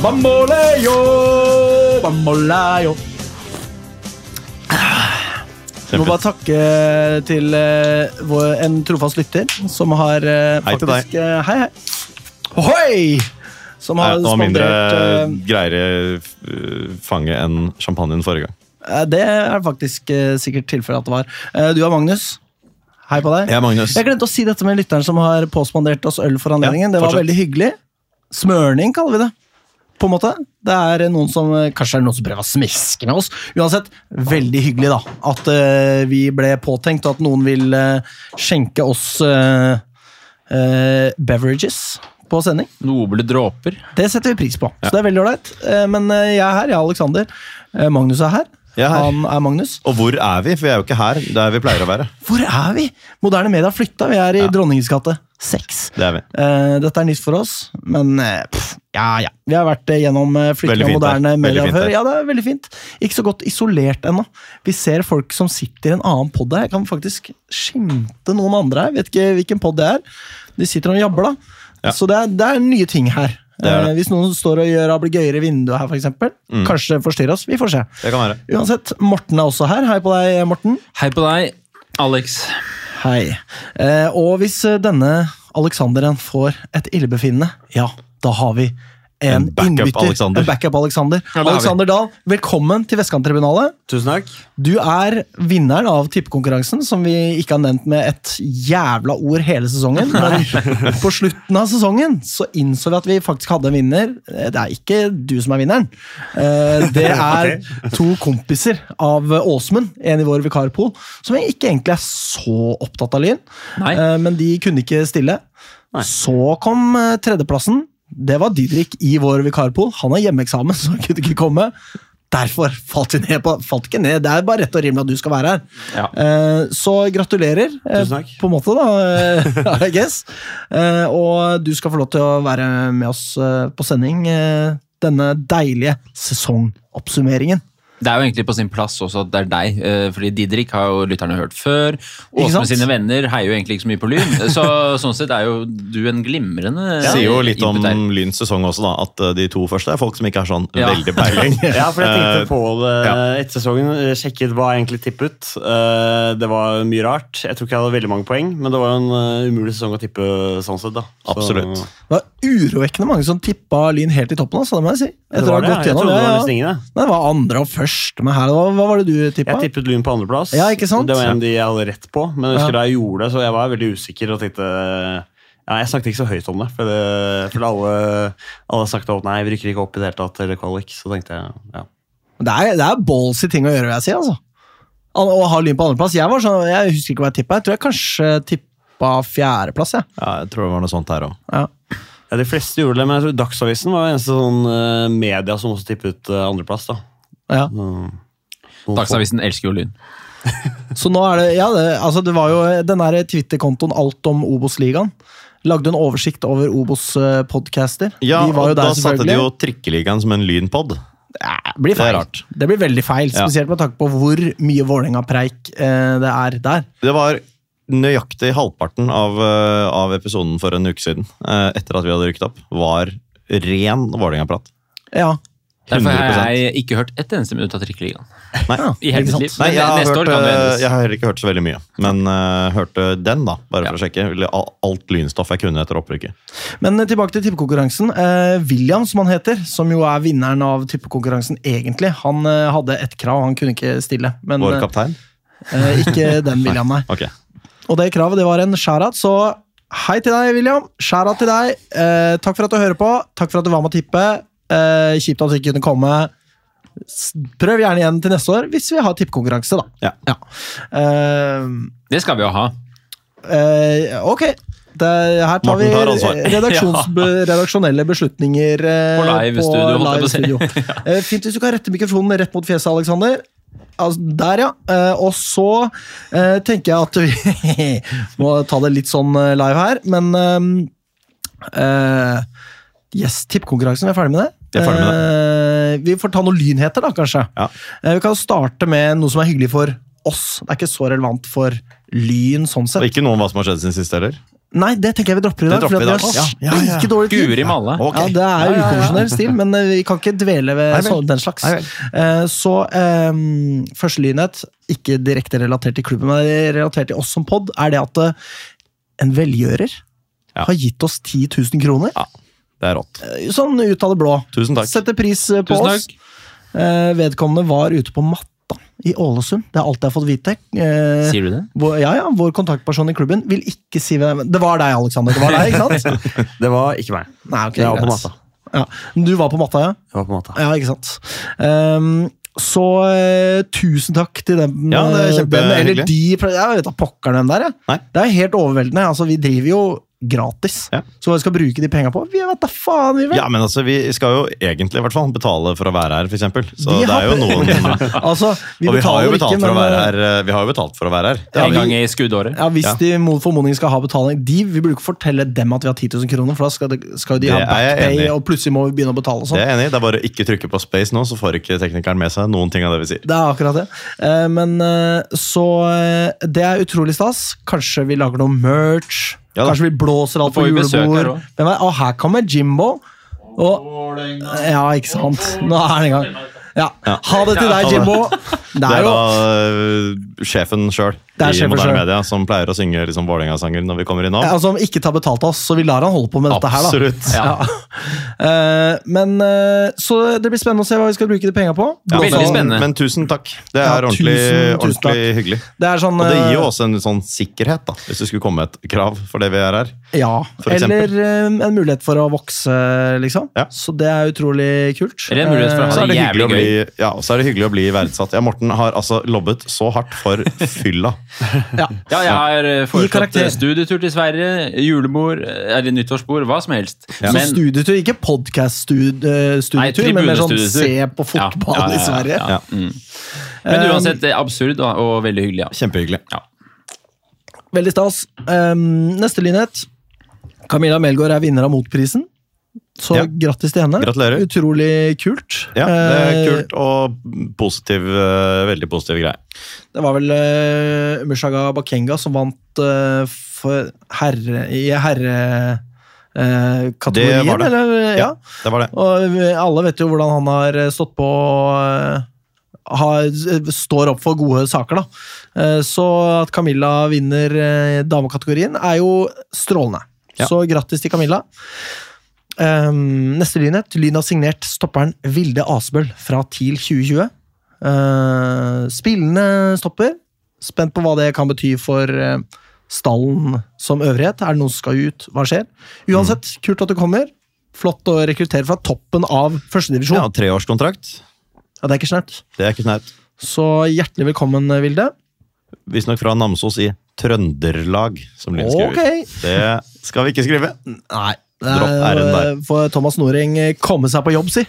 Bamboleo, bamboleo. Vi må bare takke til eh, vår, en trofast lytter som har eh, faktisk eh, Hei, hei. Ohoi! Som Nei, har det var mindre greier greiere fange enn champagnen forrige gang. Det er faktisk sikkert tilfellet at det var. Du er Magnus. Hei på deg. Jeg er Magnus. Jeg glemte å si dette med lytteren som har påspandert oss øl for anledningen. Ja, det var veldig hyggelig. Smørning kaller vi det. På en måte. Det er noen som, Kanskje er noen som prøver å smiske med oss. Uansett, veldig hyggelig da, at uh, vi ble påtenkt, og at noen vil uh, skjenke oss uh, beverages på sending. Noble dråper. Det setter vi pris på. Så det er veldig ålreit. Men jeg er her, jeg er Alexander. Eh, Magnus er her. Er. Han er Magnus. Og hvor er vi? For vi er jo ikke her der vi pleier å være. Hvor er vi? Moderne media har flytta. Vi er i Ja. Dronningens gate 6. Det er vi. Eh, dette er nytt for oss, men eh, pff, ja, ja. Vi har vært eh, gjennom uh, flytting av moderne der. Medier før. Ja, det er veldig fint. Ikke så godt isolert ennå. Vi ser folk som sitter i en annen pod her. Jeg kan faktisk skimte noen andre her. Vet ikke hvilken pod det er. De sitter og jabber, da. Ja. Så det er, det er nye ting her. Det det. Eh, hvis noen står og gjør ablegøyer i vinduet her, for eksempel, Mm. kanskje forstyrrer oss. Vi får se. Det kan være. Uansett, Morten er også her. Hei på deg, Morten. Hei på deg, Alex. Hei. Eh, og hvis eh, denne Alexanderen får et illebefinnende, ja, da har vi en, en backup Alexander. En backup Alexander. Ja. Alexander Dahl, velkommen til Vestkanttribunalet. Tusen takk. Du er vinneren av tippekonkurransen, som vi ikke har nevnt med et jævla ord hele sesongen. Men på slutten av sesongen så innså vi at vi faktisk hadde en vinner. Det er ikke du som er vinneren. Eh, Det er to kompiser av Åsmund, en i vår vikarpool, som ikke egentlig er så opptatt av Lyn. Eh, Men de kunne ikke stille. Nei. Så kom eh, tredjeplassen. Det var Didrik i vår vikarpool. Han har hjemmeeksamen, så han kunne ikke komme. Derfor falt vi ned på Falt ikke ned, det er bare rett og rimelig at du skal være her. Ja. Eh, så gratulerer, eh, Tusen takk. på en måte, da, eh, I guess. Eh, og du skal få lov til å være med oss på sending denne deilige sesongoppsummeringen. Det er jo egentlig på sin plass også at det er deg, eh, fordi Didrik har jo lytterne hørt før. Åsmund sine venner heier jo egentlig ikke så mye på Lyn, så sånn sett er jo du en glimrende ja. sier jo litt om. Lyns sesong også, da. At eh, de to første er folk som ikke har sånn Ja. veldig peiling. Ja, for jeg Eh, tenkte på det etter sesongen. eh, Sjekket hva jeg egentlig tippet. Eh, Det var mye rart. Jeg tror ikke jeg hadde veldig mange poeng, men det var jo en eh, umulig sesong å tippe sånn sett. da. Så- Absolutt. Det var urovekkende mange som tippa Lyn helt i toppen. Altså, det må jeg si. Det Etter å ha var det. gått Jeg gjennom det var ja, ja. Nei, Det var andre og første med her. Hva, var det du tippa? Jeg tippet Lyn på andreplass. Ja, ikke sant? Det var en de jeg hadde rett på, men jeg husker Ja. da jeg gjorde det, så jeg var veldig usikker og tenkte ja, Jeg snakket ikke så høyt om det, for, det, for alle, alle snakket om at nei, vi rykker ikke opp i det hele tatt, eller kvalik. Så tenkte jeg ja. Det er, det er ballsy ting å gjøre, vil jeg si. altså. Al- Å ha Lyn på andreplass. Jeg, var sånn, jeg husker ikke hva jeg tippa. Jeg tror jeg kanskje tippa fjerdeplass. jeg. Ja, jeg tror det var noe sånt her òg. Ja. Ja, De fleste gjorde det, men jeg tror Dagsavisen var eneste sånn eh, media som også tippet eh, andreplass. da. Ja. Mm. Dagsavisen elsker jo Lyn. Så nå er det Ja, det, altså det var jo den der Twitter-kontoen Alt om Obos-ligaen. Lagde en oversikt over Obos-podcaster. Ja, de var og da satte de jo Trikkeligaen som en lynpod. Ja, det blir Det er feil. rart. Det blir veldig feil, Ja. spesielt med tanke på hvor mye Vålerenga-preik eh, det er der. Det var nøyaktig halvparten av, eh, av episoden for en uke siden, eh, etter at vi hadde rykket opp, var ren Vålerenga-prat. Ja, Derfor har jeg ikke hørt ett eneste minutt av Trikkeligaen. Nei, I hele mitt liv. Nei, jeg har, hørt, kan det eh, jeg har heller ikke hørt så veldig mye, men uh, hørte den, da, bare for å sjekke. Alt lynstoff jeg kunne etter opprykket. Men eh, tilbake til tippekonkurransen. Uh, William, som han heter, som jo er vinneren av tippekonkurransen egentlig, han uh, hadde et krav, han kunne ikke stille. Men Vår eh, kaptein? ikke den William, nei. Okay. Og det kravet det var en shout-out, så hei til deg, William. Shout-out til deg. Eh, takk for at du hører på. Takk for at du var med å tippe. Eh, kjipt at du ikke kunne komme. Prøv gjerne igjen til neste år, hvis vi har tippekonkurranse, da. Ja. Eh, Det skal vi jo ha. Uh, ok. Det, her tar Morten vi redaksjons, redaksjonelle beslutninger På live studio, på studio. Live studio. Eh, Fint hvis du kan rette mikrofonen rett mot fjeset, Alexander. Altså, der, ja. Eh, og så eh, tenker jeg at vi må ta det litt sånn live her, men Yes, tippekonkurransen, vi er ferdig med det. Eh, vi får ta noen lynheter, da, kanskje. Ja. Eh, vi kan starte med noe som er hyggelig for oss. Det er ikke så relevant for Lyn sånn sett. Og ikke noe om hva som har skjedd siden sist heller. Nei, det tenker jeg vi dropper i dag. Det dropper i dag. Ja, ja, ja. like dårlig tid. Guri malla. Ja, Det er Ja, ja, ja. ukonvensjonell stil, men eh, vi kan ikke dvele ved Nei vel. sånn- den slags. Nei. Eh, Så um, første lynhet, ikke direkte relatert til klubben, men relatert til oss som pod, er det at eh, en velgjører Ja. har gitt oss 10 000 kroner. Ja, det er rått. Eh, Sånn ut av det blå. Tusen takk. Setter pris eh, på Tusen oss. Eh, Vedkommende var ute på matta i Ålesund. Det er alt jeg har fått vite. Eh, Sier du det? Vår, ja, ja, vår kontaktperson i klubben vil ikke si hvem Det var deg, Alexander. Det var deg, ikke sant? Det var ikke meg. Nei, ok, Jeg var på matta. Ja. Du var på matta, ja? Jeg var på matta. Ja, ikke sant. Um, så uh, tusen takk til dem. Ja, det er eh, kjempehyggelig. eller de, Jeg vet da pokker hvem der, jeg. Nei. Det er helt overveldende. Altså, vi driver jo gratis. Ja. Så hva vi skal bruke de penga på? Vi vet da faen, vi vel! Ja, men altså, Vi skal jo egentlig i hvert fall betale for å være her, f.eks. Så Vi det er jo noen altså, vi Og vi har jo betalt ikke, for å være eh, her. eh, Vi har jo betalt for å være her. Det Ja, En gang i skuddåret. Ja, Hvis Ja. de mot formodning skal ha betaling de, Vi burde ikke fortelle dem at vi har 10 000 kroner, for da skal, det, skal de Det ha er backpay, og plutselig må vi begynne å betale. og Det er jeg enig i. Det er bare å ikke trykke på space nå, så får ikke teknikeren med seg noen ting av det vi sier. Det er akkurat det. Eh, Men så Det er utrolig stas. Kanskje vi lager noe merch. Ja. Kanskje vi blåser alt på julebord. her? Og her kommer Jimbo. Og, ja, ikke sant. Nå er han i gang. Ja. Ha det til deg. Jimbo. Det er jo sjefen sjøl i moderne media som pleier å synge liksom Vålerenga-sanger når vi kommer inn Ja, altså, Om ikke tar betalt av oss, så vi lar han holde på med dette her, da. Absolutt. Ja. Eh, men eh, Så det blir spennende å se hva vi skal bruke de penga på. Ja, Veldig spennende. Men tusen takk. Det Ja, er ordentlig, tusen, tusen ordentlig hyggelig. Det er sånn Og det gir jo eh, også en sånn sikkerhet, da, hvis det skulle komme et krav for det vi er her. Ja, eller eh, en mulighet for å vokse, liksom. Ja. Så det er utrolig kult. Eller en mulighet for å ha Så det, det jævlig gøy. bli, ja, så er det hyggelig å bli verdsatt. Ja, Morten har altså lobbet så hardt for fylla. ja. Ja, jeg har eh, foreslått eh, studietur til Sverige, julebord eh, eller nyttårsbord, hva som helst. Ja. Så studietur, ikke podkast-studietur, men mer sånn se på fotball Ja, ja, ja, i Sverige. ja. Ja. Mm. Men uansett, det er absurd og, og veldig hyggelig. Ja. Kjempehyggelig. Veldig stas. Um, neste lynhet. Camilla Melgaard er vinner av Motprisen. Så Ja. grattis til henne. Gratulerer. Utrolig kult. Ja, det er Eh, kult og positiv, øh, veldig positiv greie. Det var vel uh, Mushaga Bakenga som vant uh, for herre, i herrekategorien, Det var det. eller? Ja. Det var det. Og alle vet jo hvordan han har stått på har, står opp for gode saker, da. Eh, Så at Camilla vinner eh, damekategorien, er jo strålende. Ja. Så grattis til Camilla. Um, neste lynhet. Lyn har signert stopperen Vilde Asbøl fra TIL 2020. Uh, spillende stopper. Spent på hva det kan bety for uh, stallen som øvrighet. Er det noen som skal ut? Hva skjer? Uansett, kult at du kommer. Flott å rekruttere fra toppen av førstedivisjon. Ja, Ja. Treårskontrakt. det er ikke snert. Det er ikke snaut. Så hjertelig velkommen, Vilde. Visstnok fra Namsos i Trøndelag, som Lyn skriver. Okay. Det skal vi ikke skrive. Nei. Dropp R-en. For Thomas Noreng komme seg på jobb, si.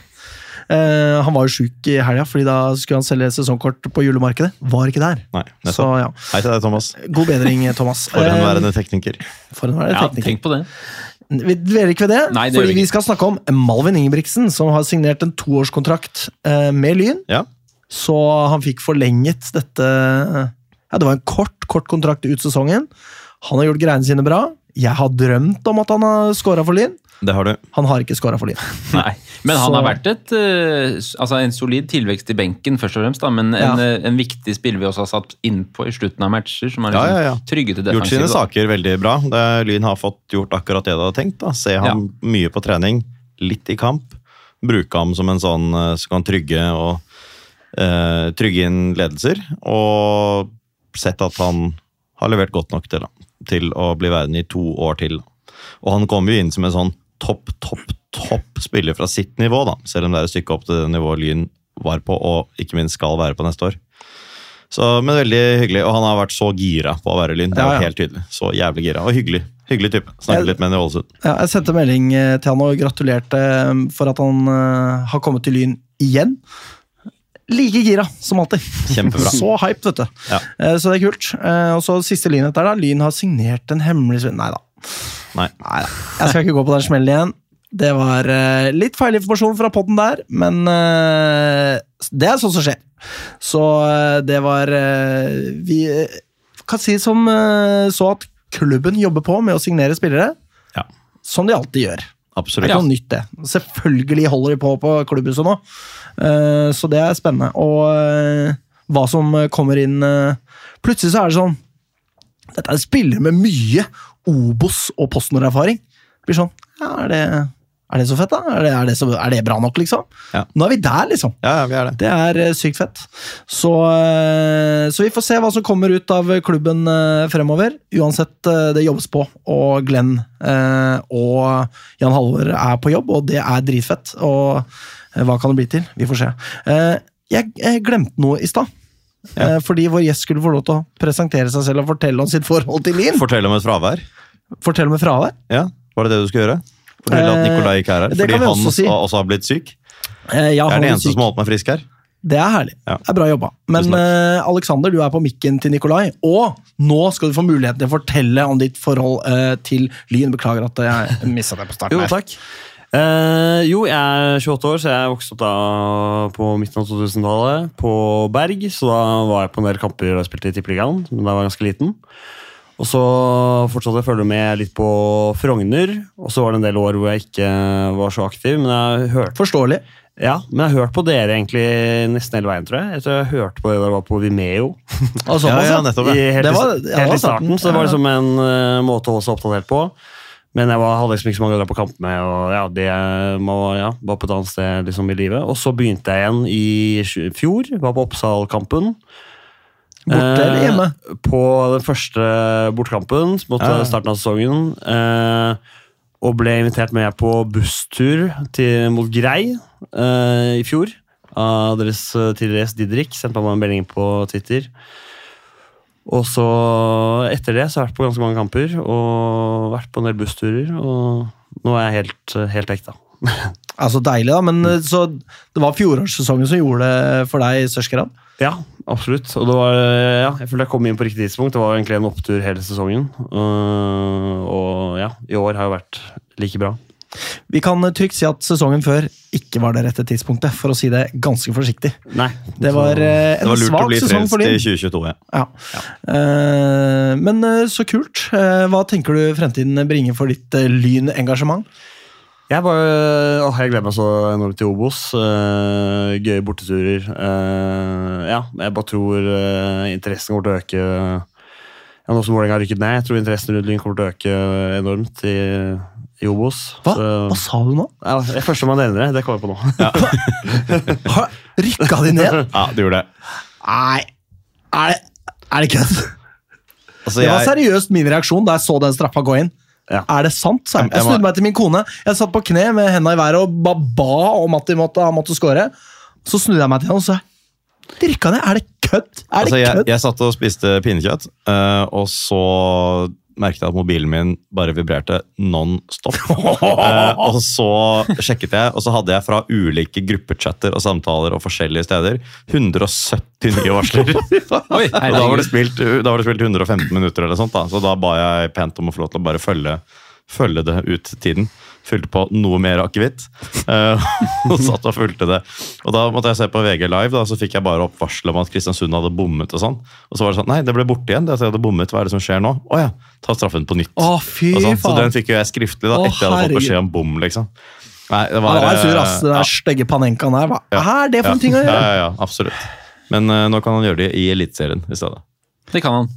Eh, han var jo sjuk i helga, fordi da skulle han selge sesongkort på julemarkedet. Var ikke der. Nei, Så ja, Hei til deg, Thomas. God bedring, Thomas. Forhenværende tekniker. Eh, Forhenværende Ja, tekniker. tenk på det. Vi dveler ikke ved det, Nei, det fordi vi vi skal snakke om Malvin Ingebrigtsen, som har signert en toårskontrakt eh, med Lyn. Ja. Så han fikk forlenget dette Ja, det var en kort, kort kontrakt ut sesongen. Han har gjort greiene sine bra. Jeg har drømt om at han har scora for Lyn. Det har du. Han har ikke scora for Lyn. Nei. Men han Så- har vært et, eh, altså en solid tilvekst i benken, først og fremst. Da, men en, Ja. eh, en viktig spiller vi også har satt innpå i slutten av matcher, som har Ja, liksom ja, ja. trygget det Gjort sine da. saker veldig bra. Det, Lyn har fått gjort akkurat det de hadde tenkt. Da. Se ham mye på trening, litt i kamp. Bruke ham som en sånn eh, som kan trygge og uh, trygge inn ledelser. Og sett at han har levert godt nok til, da, til å bli værende i to år til. Og han kommer jo inn som en sånn topp, topp, topp spiller fra sitt nivå, da. Selv om det er et stykke opp til det nivået Lyn var på, og ikke minst skal være på neste år. Så, men veldig hyggelig, og han har vært så gira på å være Lyn. Det er Ja, jo ja. helt tydelig. Så jævlig gira. Og hyggelig. Hyggelig type. Snakket litt med ham i Ålesund. Ja, jeg sendte melding eh, til han og gratulerte eh, for at han eh, har kommet til Lyn igjen. Like gira som alltid. Kjempebra. Så hype, vet du. Ja. Eh, Så det er kult. Eh, Og så siste lynhet der, da. Lyn har signert en hemmelig Nei da. Nei. Nei da. Jeg skal ikke gå på den smellen igjen. Det var eh, litt feil informasjon fra podden der, men det er sånt som skjer. Så det var Vi kan si som så at klubben jobber på med å signere spillere, Ja, som de alltid gjør. Absolutt. Det er ikke noe nytt, det. Selvfølgelig holder de på på klubbhuset nå, så det er spennende. Og eh, hva som kommer inn eh, Plutselig så er det sånn Dette er spillere med mye Obos- og PostNord-erfaring. Det Blir sånn ja, er, det, er det så fett, da? Er det, er, det så, er det bra nok, liksom? Ja. Nå er vi der, liksom. Ja, ja, vi er det. Det er eh, sykt fett. Så, eh, så vi får se hva som kommer ut av klubben eh, fremover. Uansett, det jobbes på, og Glenn og Jan Halvor er på jobb, og det er dritfett. Og hva kan det bli til? Vi får se. Jeg, glemte noe i stad. Ja. Fordi vår gjest skulle få lov til å presentere seg selv og fortelle om sitt forhold til Lyn. Fortell om et fravær. Fortelle om et fravær. Ja, Var det det du skulle gjøre? Fortell at Eh, Nikolai ikke er her, fordi han også si. også har blitt syk. Eh, Jeg Jeg er den eneste syk. som har holdt meg frisk her. Det er herlig. Ja. Det er Bra jobba. Men uh, Alexander, du er på mikken til Nikolai, og nå skal du få muligheten til å fortelle om ditt forhold uh, til Lyn. Beklager at jeg mista det på starten. Jo, takk. Uh, jo, jeg er 28 år, så jeg vokste opp da på midten av 2000-tallet på Berg. Så da var jeg på en del kamper og spilte i Tippeligaen, men da var jeg ganske liten. Og så fortsatte jeg å følge med litt på Frogner, og så var det en del år hvor jeg ikke var så aktiv. Men jeg hørte Forståelig. ja, men jeg har hørt på dere egentlig nesten hele veien, tror jeg. Jeg tror jeg hørte på det dere var på Vimeo. Såpass, Ja, ja, ja. nettopp. I, helt, Det var- ja, helt i starten. så det var liksom en uh, måte å holde seg oppdatert på. Men jeg var, hadde liksom ikke så mange å dra på kamp med, og ja, det må, ja, var på et annet sted liksom i livet. Og så begynte jeg igjen i fjor, var på Oppsal-kampen. Borte eller Eh. På den første bortkampen mot Ja. starten av sesongen. Eh, og ble invitert med på busstur til, mot Grei eh, i fjor. Av deres eh, tidligere gjest Didrik. Sendte meg en melding på Twitter. Og så etter det så har jeg vært på ganske mange kamper og vært på en del bussturer. Og nå er jeg helt, helt ekte. Altså Deilig, da. Men eh, så det var fjorårssesongen som gjorde det for deg i størst grad? Ja, absolutt. Og det var, ja, jeg føler jeg kom inn på riktig tidspunkt. Det var egentlig en opptur hele sesongen. Uh, og ja, i år har jo vært like bra. Vi kan eh, trygt si at sesongen før ikke var det rette tidspunktet, for å si det ganske forsiktig. Nei. Det var eh, Det en var lurt å bli sesong frelst i 2022. Ja. Ja. Eh, men eh, så kult. Uh, hva tenker du fremtiden bringer for ditt uh, Lyn-engasjement? Jeg bare, åh, jeg gleder meg så enormt til Obos. Uh, gøye borteturer. Uh, ja, jeg bare tror uh, interessen kommer til å øke. Ja, nå som Vålerenga har rykket ned, jeg tror interessen rundt Lyn kommer til å øke enormt i, i Obos. Hva, Så, hva sa du nå? ja, det er første man nevner det, det kommer jeg på nå. Har, rykka de ned? ja, de gjorde det. Nei, er det, er det kødd? Altså, Det var jeg, seriøst min reaksjon da jeg så den straffa gå inn. Ja. Er det sant? sa jeg. Snudde meg til min kone. Jeg satt på kne med henda i været og ba, ba om at de måtte, han måtte score. Så snudde jeg meg til han og sa drikka ned! Er det kødd? Er altså, det jeg, kødd? jeg satt og spiste pinnekjøtt, eh, og så merket jeg at mobilen min bare vibrerte non stop. Eh, og så sjekket jeg, og så hadde jeg fra ulike gruppechatter og samtaler og forskjellige steder 170 nye varsler. Oi, Og da var, det spilt, da var det spilt 115 minutter, eller sånt da. så da ba jeg pent om å få lov til å bare følge, følge det ut tiden. Fylte på noe mer akevitt, eh, og satt og fulgte det. Og Da måtte jeg se på VG Live, da, så fikk jeg bare opp varsel om at Kristiansund hadde bommet. Og sånn. Og så var det sånn, nei, det ble borte igjen. det at jeg hadde bommet, Hva er det som skjer nå? Å ja, ta straffen på nytt. Å, fy sånn. Så den fikk jo jeg skriftlig da, etter jeg hadde fått beskjed om bom. liksom. Nei, det Han var, var sur, ass. Den ja. stygge panenkaen der. Hva Ja. er det for ja, en ting å gjøre? ja, ja, absolutt. Men uh, nå kan han gjøre det i Eliteserien i stedet. Det kan han.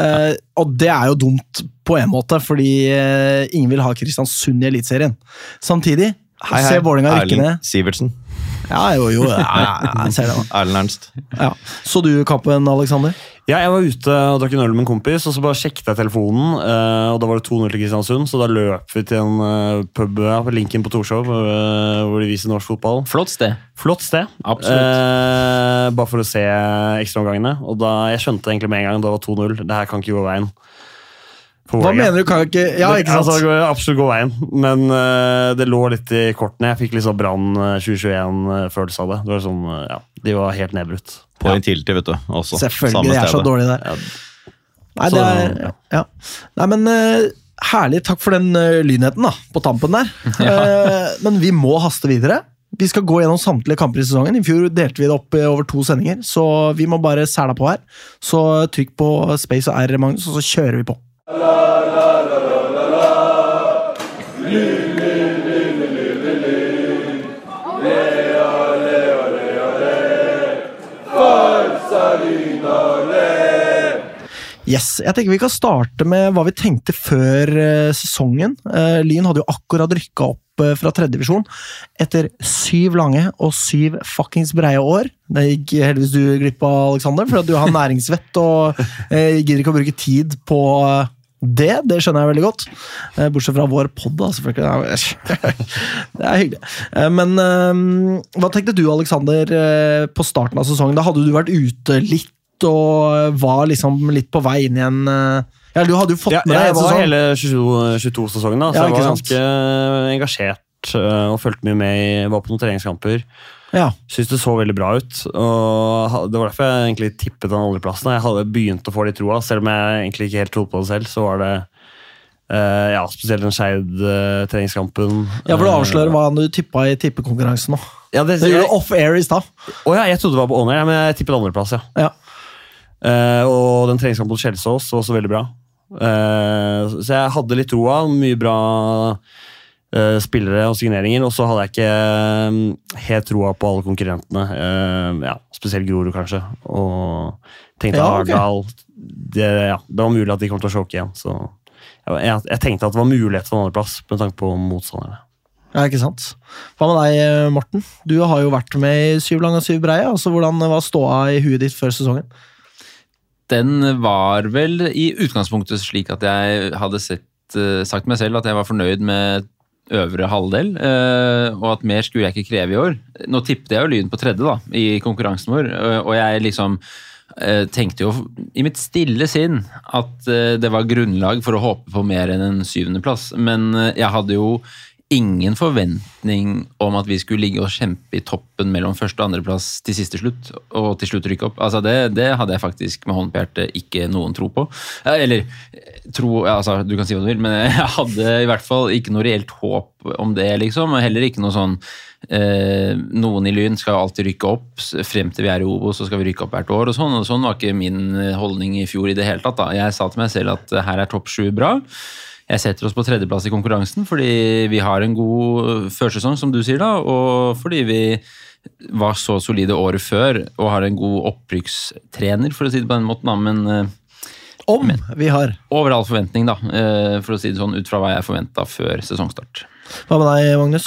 Uh, og det er jo dumt på en måte, fordi eh, ingen vil ha Kristiansund i Eliteserien. Samtidig, se Vålerenga rykke ned. Erling Sivertsen. Ja, jo, jo. Ja, ja, jeg ser det. Erlend Ernst. Ja. Så du kampen, Alexander? Ja, jeg var ute og drakk en øl med en kompis, og så bare sjekket jeg telefonen. eh, og Da var det 2-0 til Kristiansund, så da løp vi til en eh, pub ja, på Linken på Torshov, hvor de viser norsk fotball. Flott sted. Flott sted. Absolutt. Eh, bare for å se ekstraomgangene. Og da, jeg skjønte egentlig med en gang da det var 2-0. Det her kan ikke gå veien. Hva Vålerenga. mener du? Kan ikke Ja, ikke sant? Altså, det absolutt gå veien, men uh, det lå litt i kortene. Jeg fikk litt sånn Brann eh, 2021-følelse av det. det var sånn, uh, ja, de var helt nedbrutt. På Intility, vet du. Også. Selvfølgelig, Samme de er så dårlige der. Ja. Nei, Så- det er, ja. Nei, men uh, herlig. Takk for den uh, lynheten da, på tampen der. Eh, men vi må haste videre. Vi skal gå gjennom samtlige kamper i sesongen. I fjor delte vi det opp over to sendinger, så vi må bare sæla på her. Så trykk på space og R, Magnus, og så kjører vi på. la la la la. Yes, jeg tenker Vi kan starte med hva vi tenkte før eh, sesongen. Eh, Lyn hadde jo akkurat rykka opp eh, fra tredjedivisjon etter syv lange og syv fuckings breie år. Det gikk heldigvis du glipp av, Alexander, for at du har næringsvett og gidder ikke å bruke tid på det. Det skjønner jeg veldig godt. Bortsett fra vår pod, selvfølgelig. Det er hyggelig. Men hva tenkte du, Alexander, eh, på starten av sesongen? Da hadde du vært ute litt og var liksom litt på vei inn igjen eh, Ja, du hadde jo fått Ja, med deg jeg var hele 22-sesongen, da, så Ja, jeg var sant? ganske engasjert øh, og fulgte mye med. i- Var på noen treningskamper. Ja. Syns det så veldig bra ut. og Det var derfor jeg egentlig tippet den oljeplassen. Jeg hadde begynt å få litt troa, selv om jeg egentlig ikke helt trodde på det selv. Så var det uh, ja, spesielt den Skeid-treningskampen. ja, for du avslører hva du tippa i tippekonkurransen nå. Ja, det, Det gjorde du off-air i stad. Å ja, jeg trodde det var på on-air, men jeg tippet andreplass. ja. Ja. Eh, og den treningskampen mot Kjelsås var også veldig bra. Uh, så jeg hadde litt troa. Mye bra uh, spillere og signeringer. Og så hadde jeg ikke eh, helt troa på alle konkurrentene. Ja, spesielt Grorud, kanskje. Og tenkte Ja, at ok. Arendal det, ja, det var mulig at de kom til å choke igjen. Så jeg, jeg, jeg tenkte at det var mulighet for en andreplass med tanke på motstanderne. Ja, ikke sant? Hva med deg, Morten? Du har jo vært med i Syv lange og syv breie. Altså, hvordan var ståa i huet ditt før sesongen? Den var vel i utgangspunktet slik at jeg hadde sett, eh, sagt meg selv at jeg var fornøyd med øvre halvdel, eh, og at mer skulle jeg ikke kreve i år. Nå tippet jeg jo Lyn på tredje da, i konkurransen vår, eh, og jeg liksom tenkte jo i mitt stille sinn at det var grunnlag for å håpe på mer enn en syvendeplass, men jeg hadde jo ingen forventning om at vi skulle ligge og kjempe i toppen mellom første og andreplass til siste slutt, og til slutt rykke opp. Altså det, det hadde jeg faktisk med hånden på hjertet ikke noen tro på. Eh, Eller tro altså, Du kan si hva du vil, men jeg hadde i hvert fall ikke noe reelt håp om det, liksom. Og heller ikke noe sånn eh, Noen i Lyn skal alltid rykke opp. Frem til vi er i Obo, så skal vi rykke opp hvert år. og sånn, og Sånn var ikke min holdning i fjor i det hele tatt. da. Jeg sa til meg selv at eh, her er topp sju bra. Jeg setter oss på tredjeplass i konkurransen fordi vi har en god førsesong, som du sier, da, og fordi vi var så solide året før og har en god opprykkstrener, for å si det på den måten. da, Men om men, vi har. over all forventning, da, eh, for å si det sånn, ut fra hva jeg forventa før sesongstart. Hva med deg, Magnus?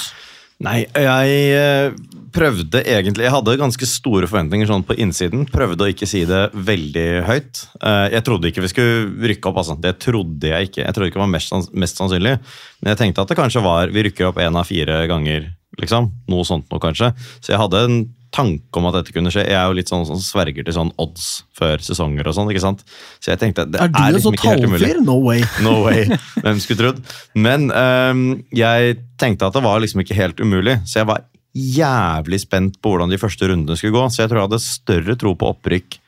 Nei, jeg eh, prøvde egentlig Jeg hadde ganske store forventninger sånn på innsiden. Prøvde å ikke si det veldig høyt. Eh, Jeg trodde ikke vi skulle rykke opp. altså. Det trodde jeg ikke. Jeg trodde ikke det var mest, mest sannsynlig. Men jeg tenkte at det kanskje var Vi rykker opp én av fire ganger, liksom. Noe sånt noe, kanskje. Så jeg hadde en tanke om at dette kunne skje. Jeg er jo litt sånn som sverger til sånn odds før sesonger og sånn. ikke sant? Så jeg tenkte det Er du er liksom sånn ikke helt umulig. No way. No way. Hvem skulle trodd? Men um, jeg tenkte at det var liksom ikke helt umulig, så jeg var jævlig spent på hvordan de første rundene skulle gå. Så jeg tror jeg hadde større tro på opprykk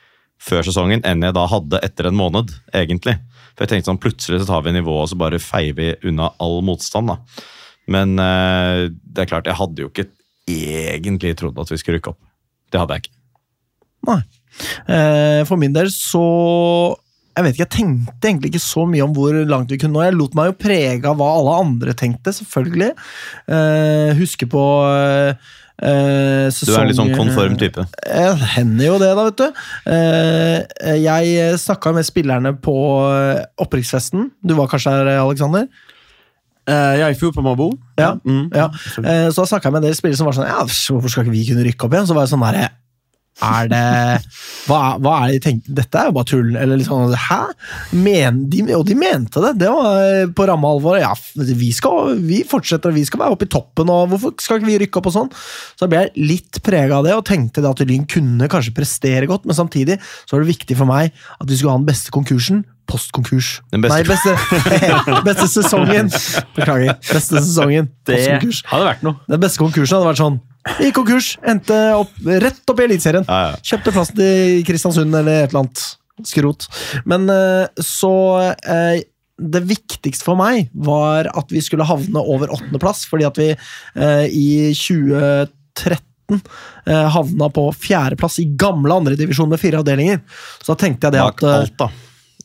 før sesongen enn jeg da hadde etter en måned, egentlig. For jeg tenkte sånn, plutselig så tar vi nivået og så bare feier vi unna all motstand. da. Men øh, det er klart, jeg hadde jo ikke egentlig trodd at vi skulle rykke opp. Det hadde jeg ikke. Nei. Eh, For min del så Jeg vet ikke, jeg tenkte egentlig ikke så mye om hvor langt vi kunne nå. Jeg lot meg jo prege av hva alle andre tenkte, selvfølgelig. Eh, husker på eh, eh, Du er er litt sånn konform type. Eh, hender jo det, da, vet du. Eh, jeg snakka med spillerne på eh, opprykksfesten. Du var kanskje her, Aleksander? Eh, jeg er i fjor på Mabo. Ja. Mm. Ja. Eh, så da snakka jeg med en del spillere som var sånn Ja, hvorfor skal ikke vi kunne rykke opp igjen? Så var jeg sånn der, Er det hva, hva er det de tenker? Dette er jo bare tull. Eller liksom Hæ? Men, de, og de mente det. Det var eh, på ramme alvor. Ja, vi, skal, vi fortsetter, vi skal være oppe i toppen, og hvorfor skal ikke vi rykke opp og sånn? Så ble jeg litt prega av det, og tenkte at Lyn kunne kanskje prestere godt, men samtidig så var det viktig for meg at vi skulle ha den beste konkursen. Postkonkurs. Den beste- Nei, beste, beste sesongen. Beklager. Beste sesongen. Det hadde vært noe. Den beste konkursen hadde vært sånn I konkurs, endte opp, rett opp i Eliteserien. Ja, ja. Kjøpte plassen til Kristiansund eller et eller annet skrot. Men eh, så eh, Det viktigste for meg var at vi skulle havne over åttendeplass, fordi at vi eh, i 2013 eh, havna på fjerdeplass i gamle andredivisjon med fire avdelinger. Så da tenkte jeg det at Bak alt, da.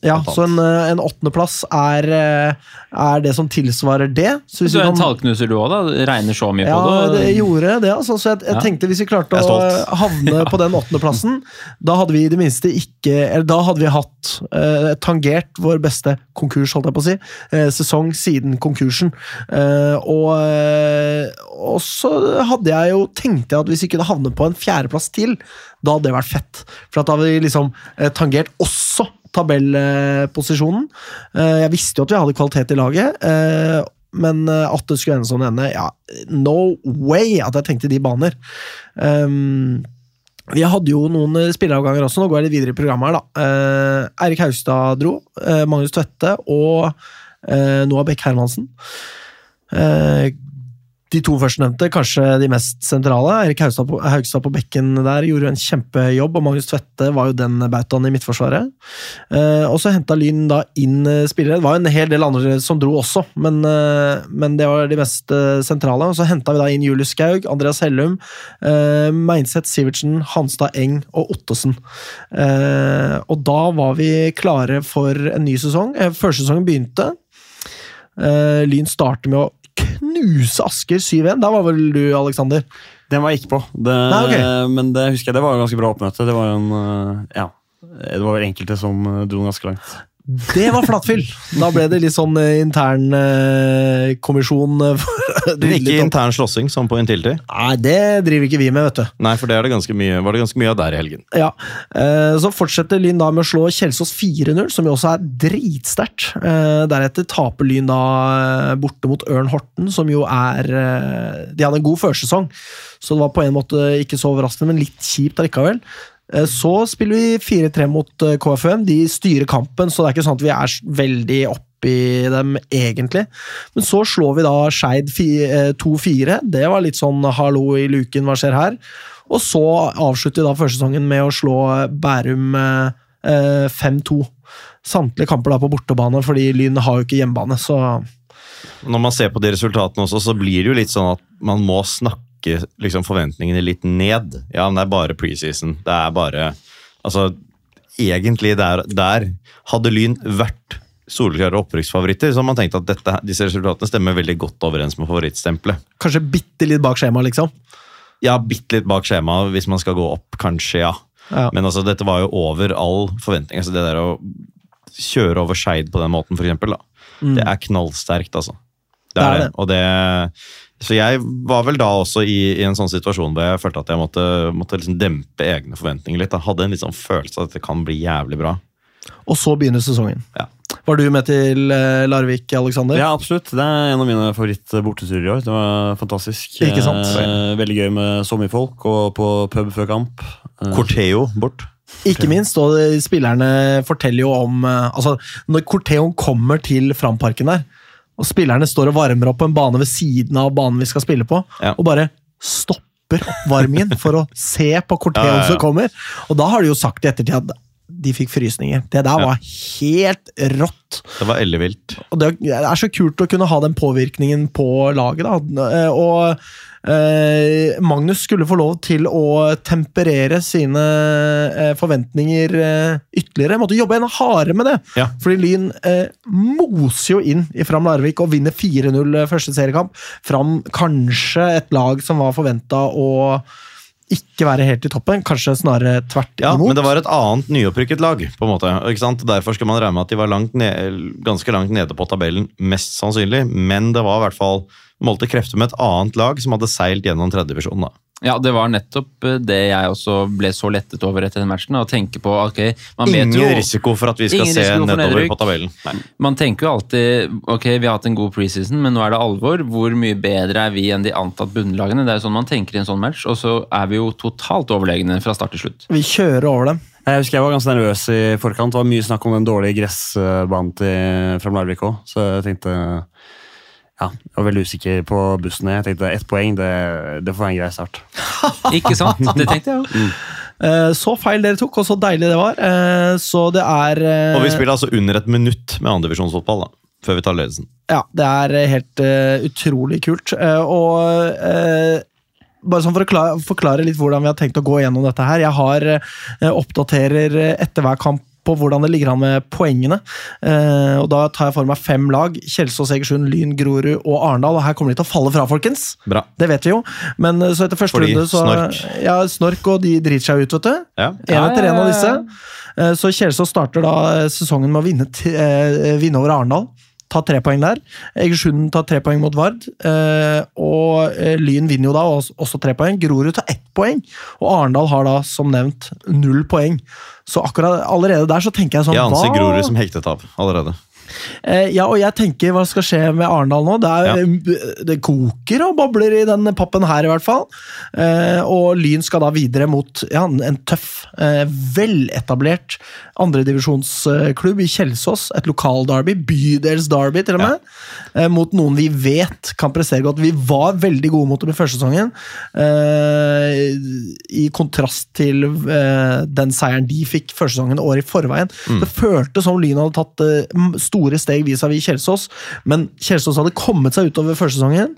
Ja, så en, eh, en åttendeplass er, eh, er det som tilsvarer det. Så Du er en tallknuser du òg, da? Du Regner så mye Ja, på det. det gjorde det. altså. Så jeg, jeg Ja. tenkte hvis vi klarte å havne på den åttendeplassen, da hadde vi i det minste ikke Eller da hadde vi hatt eh, tangert vår beste konkurs, holdt jeg på å si. Eh, sesong siden konkursen. Eh, og, eh, og så hadde jeg jo tenkte jeg at hvis vi kunne havne på en fjerdeplass til, da hadde det vært fett. For at da hadde vi liksom tangert også tabellposisjonen. Eh, jeg visste jo at vi hadde kvalitet i laget. Eh, men eh, at det skulle ende som det ende, ja, no way at jeg tenkte de baner. Vi hadde jo noen spilleavganger også, nå går jeg litt videre i programmet her, da. Eirik Haugstad dro, Magnus Tvedte og Noah Beck Hermansen. De to førstnevnte kanskje de mest sentrale. Erik Haugstad på, Haugstad på bekken der gjorde jo en kjempejobb, og Magnus Tvedte var jo den bautaen i Midtforsvaret. Eh, og så henta Lyn da inn eh, spillere. Det var jo en hel del andre som dro også, men, eh, men det var de mest eh, sentrale. Og så henta vi da inn Julius Skaug, Andreas Hellum, eh, Meinseth Sivertsen, Hanstad Eng og Ottesen. Eh, og da var vi klare for en ny sesong. Førsesongen begynte. Lyn starter med å knuse Asker 7-1. Der var vel du, Aleksander? Den var jeg ikke på, det, Nei, okay. men det husker jeg, det var jo ganske bra oppmøte. Det var jo en, øh, ja, det var vel enkelte som øh, dro ganske langt. Det var flattfyll! Da ble det litt sånn eh, intern eh, kommisjon. det Men rydde ikke intern slåssing som på Intility. Nei, det driver ikke vi med, vet du. Nei, for det, er det mye, var det ganske mye av der i helgen. Ja, eh, Så fortsetter Lyn da med å slå Kjelsås 4-0, som jo også er dritsterkt. Eh, Deretter taper Lyn da eh, borte mot Ørn Horten, som jo er eh, De hadde en god førsesong, så det var på en måte ikke så overraskende, men litt kjipt allikevel. Eh, Så spiller vi 4-3 mot eh, KFUM. De styrer kampen, så det er ikke sånn at vi er veldig oppi dem, egentlig. Men så slår vi da Skeid eh, 2-4. Det var litt sånn hallo i luken, hva skjer her? Og så avslutter vi da førsesongen med å slå Bærum eh, eh, 5-2. Samtlige kamper da på bortebane, fordi Lyn har jo ikke hjemmebane, så Når man ser på de resultatene også, så blir det jo litt sånn at man må snakke liksom, forventningene litt ned. Ja, men det er bare preseason. Det er bare Altså, egentlig der, der hadde Lyn vært soleklare opprykksfavoritter, så har man tenkt at dette, disse resultatene stemmer veldig godt overens med favorittstempelet. kanskje bitte litt bak skjema, liksom. Ja, bitte litt bak skjemaet hvis man skal gå opp, kanskje, ja. Ja. Men altså, dette var jo over all forventning. Altså, det der å kjøre over Skeid på den måten, for eksempel, da. Det er knallsterkt, altså. Det Det er er det. det. Og det så jeg var vel da også i, i en sånn situasjon hvor jeg følte at jeg måtte, måtte liksom dempe egne forventninger litt. Jeg Hadde en litt sånn følelse av at det kan bli jævlig bra. Og så begynner sesongen. Ja. Var du med til eh, Larvik, Aleksander? Ja, absolutt. Det er en av mine favorittborteturer i år. Det var fantastisk. Ikke sant? Eh, Veldig gøy med så mye folk, og på pub før kamp. Eh, Corteo bort. Ikke minst, og spillerne forteller jo om eh, Altså, når Corteon kommer til Framparken der, og spillerne står og varmer opp på en bane ved siden av banen vi skal spille på, Ja. og bare stopper oppvarmingen for å se på ja. som kommer. Og da har de jo sagt i ettertid at de fikk frysninger. Det der var helt rått. Det var ellevilt. Og det er så kult å kunne ha den påvirkningen på laget. Da. Og Magnus skulle få lov til å temperere sine eh, forventninger eh, ytterligere. Måtte jobbe enda hardere med det. Ja. Fordi Lyn eh, moser jo inn i Fram Larvik og vinner 4-0 første seriekamp. Fram kanskje et lag som var forventa å ikke være helt i toppen, kanskje snarere tvert Ja, imot. men det var et annet nyopprykket lag. på en måte, ikke sant? Derfor skal man regne med at de var langt ned, ganske langt nede på tabellen, mest sannsynlig. Men det var i hvert fall målte krefter med et annet lag som hadde seilt gjennom tredjedivisjonen. Ja, det var nettopp eh, det jeg også ble så lettet over etter den matchen. Å tenke på, ok, man vet Ingen jo risiko for at vi skal se nedover på tabellen. Nei. Man tenker jo alltid ok, vi har hatt en god preseason, men nå er det alvor. Hvor mye bedre er vi enn de antatt bunnlagene? Det er jo sånn man tenker i en sånn match, og så er vi jo totalt overlegne fra start til slutt. Vi kjører over dem. Jeg husker jeg var ganske nervøs i forkant. Det var mye snakk om den dårlige gressbanen til Fram Larvik òg, så jeg tenkte ja, jeg var veldig usikker på bussen. Jeg tenkte ett poeng, det, det får være en grei start. Ikke sant? Det tenkte jeg jo. Eh, Så feil dere tok, og så deilig det var. Eh, Så det er eh, Og vi spiller altså under et minutt med andredivisjonsfotball da, før vi tar ledelsen. Ja, det er helt utrolig kult. Eh, og eh, bare sånn for å kla- forklare litt hvordan vi har tenkt å gå gjennom dette her. Jeg har oppdaterer etter hver kamp på hvordan det ligger an med poengene. Eh, og Da tar jeg for meg fem lag. Kjelsås, Egersund, Lyn, Grorud og Arendal. Og her kommer de til å falle fra, folkens. Bra. Det vet vi jo. Men eh, så etter første Fordi runde så snork. Ja, snork, og de driter seg ut, vet du. Ja. En etter en av disse. Eh, Så Kjelsås starter da eh, sesongen med å vinne, t- eh, vinne over Arendal. Ta tre poeng der. Egersund tar tre poeng mot Vard. eh, Og eh, Lyn vinner jo da også, tre poeng. Grorud tar ett poeng. Og Arendal har da, som nevnt, null poeng. Så akkurat allerede der så tenker jeg sånn Jeg anser hva- Grorud som hektet av allerede. Eh, ja, og jeg tenker hva skal skje med Arendal nå? Det, er, det koker og bobler i den pappen her, i hvert fall. Eh, og Lyn skal da videre mot ja, en tøff, eh, veletablert andredivisjonsklubb i Kjelsås. Et lokalderby, bydelsderby til og med. Ja. mot noen vi vet kan prestere godt. Vi var veldig gode mot dem i første sesongen. Eh, I kontrast til eh, den seieren de fikk første sesongen året i forveien. Det føltes som Lyn hadde tatt eh, m- store steg vis-à-vis Kjelsås, men Kjelsås hadde kommet seg utover første sesongen.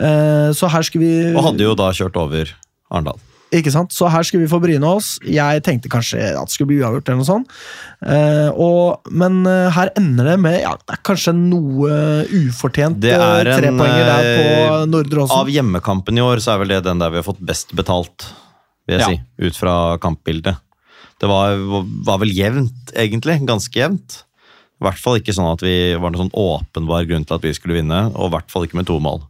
Eh, så her skulle vi Og hadde jo da kjørt over Arendal. ikke sant? Så her skulle vi få bryne oss. Jeg tenkte kanskje at det skulle bli uavgjort, eller noe sånt. Eh, og, men eh, her ender det med ja, det er kanskje noe ufortjent Det er eh, en, trepoenger der på Nordre Åsen. Av hjemmekampen i år så er vel det den der vi har fått best betalt, vil jeg Ja. si. Ut fra kampbildet. Det var, var vel jevnt, egentlig. Ganske jevnt. I hvert fall ikke sånn at vi var noen sånn åpenbar grunn til at vi skulle vinne, og i hvert fall ikke med to mål.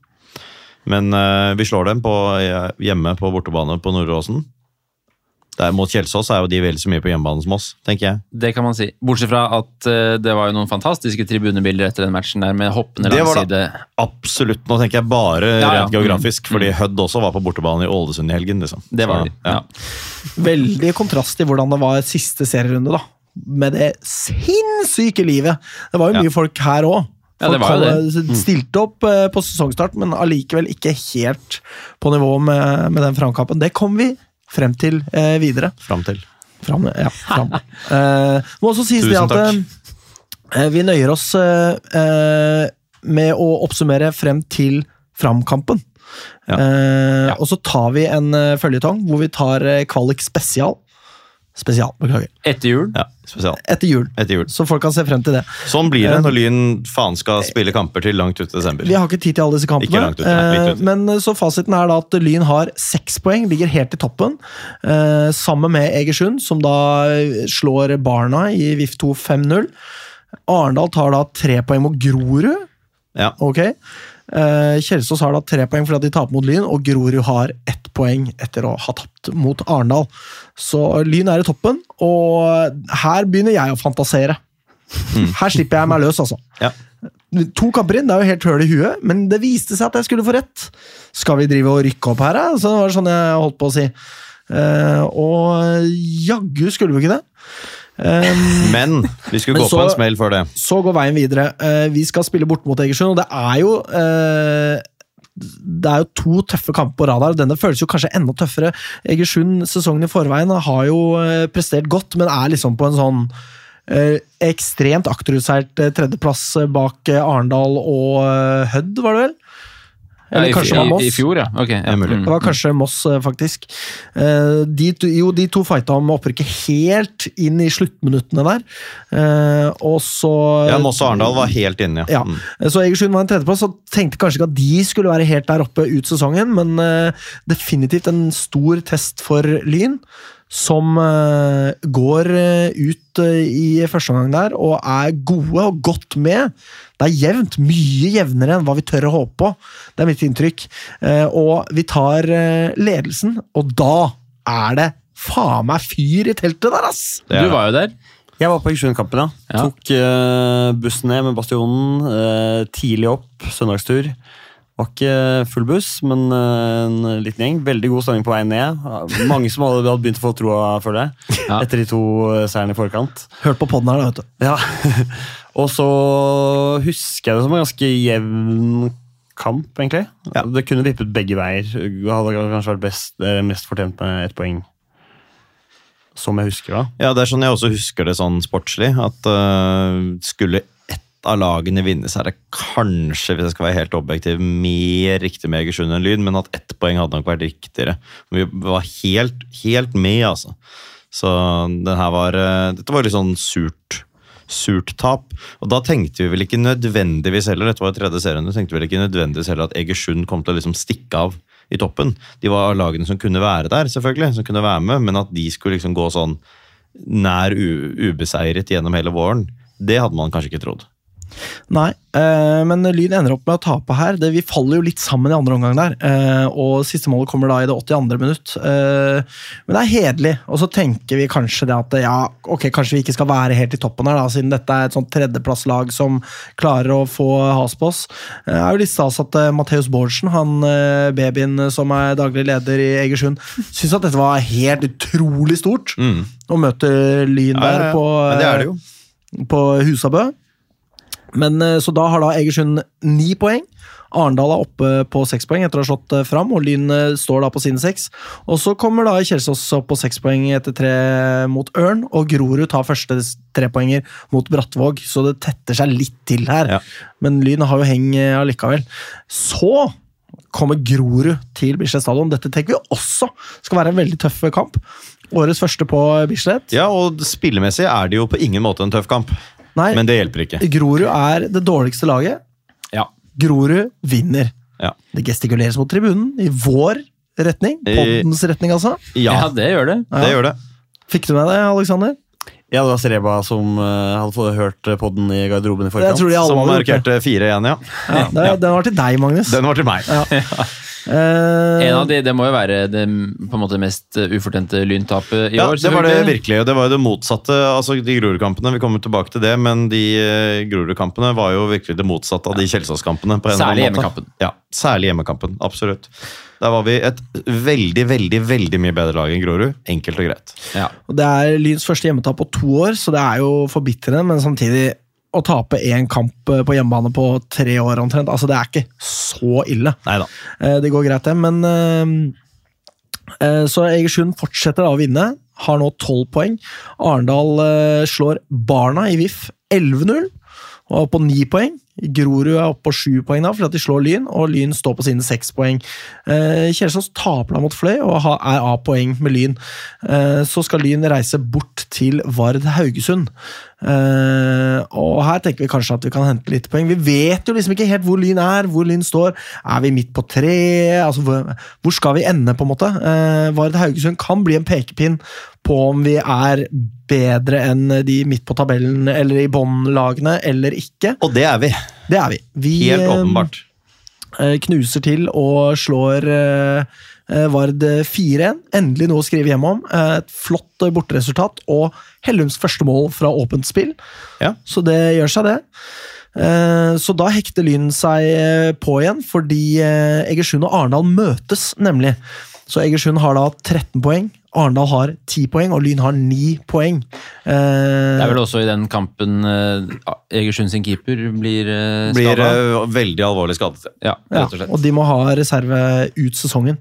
Men eh, vi slår dem på, eh, hjemme på bortebane på Nordåsen. Der mot Kjelsås er jo de vel så mye på hjemmebane som oss, tenker jeg. Det kan man si. Bortsett fra at uh, det var jo noen fantastiske tribunebilder etter den matchen der med hoppende Det var langside. Absolutt. Nå tenker jeg bare Ja, ja. rent geografisk, fordi Hødd også var på bortebane i Ålesund i helgen. liksom. Det var Så, de. ja. Ja. Veldig kontrast til hvordan det var siste serierunde, da. Med det sinnssyke livet. Det var jo Ja. mye folk her òg. Ja, det var det. Stilte opp eh, på sesongstart, men allikevel ikke helt på nivå med, med den framkampen. Det kom vi frem til eh, videre. Fram til. Fram, ja, fram. Eh, må også sies det at eh, vi nøyer oss eh, eh, med å oppsummere frem til framkampen. Ja. Eh, Og så tar vi en føljetong hvor vi tar eh, kvalik spesial. Spesial, beklager. Etter jul. Ja, spesial. Etter jul. Etter jul. Så folk kan se frem til det. Sånn blir det når Lyn faen skal spille kamper til langt ut i desember. Vi har ikke tid til alle disse Ikke langt ut, nei, eh, ut. Men eh, så fasiten er da at Lyn har seks poeng, ligger helt i toppen. eh, Sammen med Egersund, som da eh, slår Barna i VIF 2 5-0. Arendal tar da tre poeng mot Grorud. Ja. Ok. Eh, Kjelsås har da tre poeng fordi de taper mot Lyn, og Grorud har ett poeng etter å ha tapt mot Arendal. Så Lyn er i toppen, og her begynner jeg å fantasere. Her slipper jeg meg løs, altså. Ja. To kamper inn, det er jo helt høl i huet, men det viste seg at jeg skulle få rett. Skal vi drive og rykke opp her, da? Så det var sånn jeg holdt på å si. Eh, og jaggu skulle vi ikke det. Um, Men vi skulle Men gå så- på en smell før det. så går veien videre. Eh, vi skal spille bort mot Egersund, og det er jo eh, det er jo to tøffe kamper på rad. Denne føles jo kanskje enda tøffere. Egersund sesongen i forveien har jo eh, prestert godt, men er liksom på en sånn ekstremt akterutseilt tredjeplass bak Arendal og Hødd, var det vel? Eller Ja, i, kanskje det var i, Moss. I fjor, ja. Okay, Ja. er. Mm. Det var kanskje Moss, eh, faktisk. Eh, De, to- jo, de to fighta om opprykket helt inn i sluttminuttene der. Eh, Og så Ja, Moss og Arendal var helt inne, ja. Ja. Mm. Så Egersund var en tredjeplass, og tenkte kanskje ikke at de skulle være helt der oppe ut sesongen, men definitivt en stor test for Lyn. Som går ut i første omgang der og er gode og godt med. Det er jevnt, mye jevnere enn hva vi tør å håpe på. Det er mitt inntrykk. Eh, og vi tar eh, ledelsen, og da er det faen meg fyr i teltet der, ass! Du var jo der. Jeg var på Egersund-kampen, ja. Ja. Tok eh, bussen ned med Bastionen. tidlig opp, søndagstur. Var ikke full buss, men eh, en liten gjeng. Veldig god stemning på vei ned. Mange som hadde, begynt å få troa, føler jeg. Ja. Etter de to eh, seirene i forkant. Hørt på poden her, da, vet du. Ja. Og så husker jeg det som en ganske jevn kamp, egentlig. Ja. Det kunne vippet begge veier. Det hadde kanskje vært best, eh, mest fortjent med ett poeng. Som jeg husker, da. Ja, det er sånn jeg også husker det sånn sportslig. At uh, skulle av lagene vinne, så er det kanskje, hvis jeg skal være helt objektiv, mer riktig med Egersund enn Lyn, men at ett poeng hadde nok vært riktigere. Vi var helt, helt med, altså. Så det var, eh, dette var litt sånn surt, surt tap. Og da tenkte vi vel ikke nødvendigvis heller dette var tredje serien, vi tenkte vel ikke nødvendigvis heller at Egersund kom til å liksom stikke av i toppen. De var lagene som kunne være der, selvfølgelig, som kunne være med, men at de skulle liksom gå sånn nær ubeseiret gjennom hele våren, det hadde man kanskje ikke trodd. Nei, eh, men Lyn ender opp med å tape her. Det, vi faller jo litt sammen i andre omgang der. Eh, og siste målet kommer da i det 82. minutt. Eh, men det er hederlig. Og så tenker vi kanskje det at ja, ok, kanskje vi ikke skal være helt i toppen her, da, siden dette er et sånt tredjeplasslag som klarer å få has på oss. Eh, Det er jo litt stas at uh, Matheus Bårdsen, han eh, babyen som er daglig leder i Egersund, syns at dette var helt utrolig stort. Mm. Å møte Lyn Ja, der ja, ja. på, Men det er det på Husabø. Men, eh, så da har da Egersund ni poeng. Arendal er oppe på seks poeng etter å ha slått eh, fram, og Lyn eh, står da på sine seks. Og så kommer da Kjelsås opp på seks poeng etter tre mot Ørn, og Grorud tar første trepoenger mot Brattvåg, så det tetter seg litt til her. Ja. Men Lyn har jo heng allikevel. Så kommer Grorud til Bislett stadion. Dette tenker vi også skal være en veldig tøff kamp. Årets første på Bislett. Ja, og spillemessig er det jo på ingen måte en tøff kamp, Nei, men det hjelper ikke. Grorud er det dårligste laget. Ja. Grorud vinner. Ja. Det gestikuleres mot tribunen i vår retning. Poddens retning, altså. Ja, Ja, det gjør det. det gjør det. Fikk du med det, Alexander? Ja, det var Sereba som uh, hadde fått hørt podden i garderoben i forkant. Som markerte 4-1, ja. Ja, Den var til deg, Magnus. Den var til meg. Eh, En av de, Det må jo være det på en måte mest uh, ufortjente lyntapet i Ja, år. det var det virkelig. og Det var jo det motsatte. altså De Grorud-kampene, vi kommer tilbake til det, men de eh, Grorud-kampene var jo virkelig det motsatte av de Kjelsås-kampene. på en eller Særlig hjemmekampen. Ja, særlig hjemmekampen. Absolutt. Der var vi et veldig, veldig veldig mye bedre lag enn Grorud. Enkelt og greit. Ja. og det er Lyns første hjemmetap på to år, så det er jo forbitrende, men samtidig å tape én kamp eh, på hjemmebane på tre år omtrent, altså det er ikke så ille. Neida. Eh, Det går greit, det, men eh, Så Egersund fortsetter da å vinne. Har nå tolv poeng. Arendal slår Barna i VIF 11-0 og er på ni poeng. Grorud er oppe på sju poeng da, fordi de slår Lyn, og Lyn står på sine seks poeng. Eh, Kjelsås taper da mot Fløy og er A-poeng med Lyn. Eh, så skal Lyn reise bort til Vard Haugesund. Eh, og her tenker vi kanskje at vi kan hente litt poeng. Vi vet jo liksom ikke helt hvor Lyn er, hvor Lyn står. Er vi midt på treet? Altså, hvor, hvor skal vi ende, på en måte? Eh, Vard Haugesund kan bli en pekepinn på om vi er bedre enn de midt på tabellen eller i båndlagene eller ikke. Og det er vi. Det er vi. Vi Helt eh, åpenbart. eh, knuser til og slår eh, Vard 4-1. Endelig noe å skrive hjem om. Et flott borteresultat og Hellums første mål fra åpent spill. Ja. Så det gjør seg, det. Så da hekter Lyn seg på igjen, fordi Egersund og Arendal møtes, nemlig. Så Egersund har da 13 poeng, Arendal har ti poeng, og Lyn har ni poeng. Eh, Det er vel også i den kampen eh, Egersund sin keeper blir uh, Blir eh, veldig alvorlig skadet. Ja, Ja, rett og slett. og de må ha reserve ut sesongen.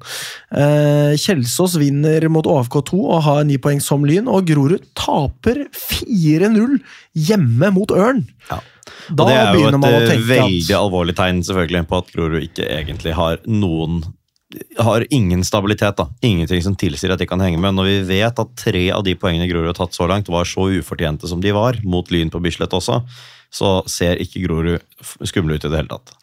Eh, Kjelsås vinner mot AFK2 og har ni poeng som Lyn, og Grorud taper 4-0 hjemme mot Ørn. Ja. Da og det er jo et eh, veldig at alvorlig tegn selvfølgelig på at Grorud ikke egentlig har noen har ingen stabilitet. da. Ingenting som tilsier at de kan henge med. Når vi vet at tre av de poengene Grorud har tatt så langt, var så ufortjente som de var, mot Lyn på Bislett også, så ser ikke Grorud skummel ut i det hele tatt.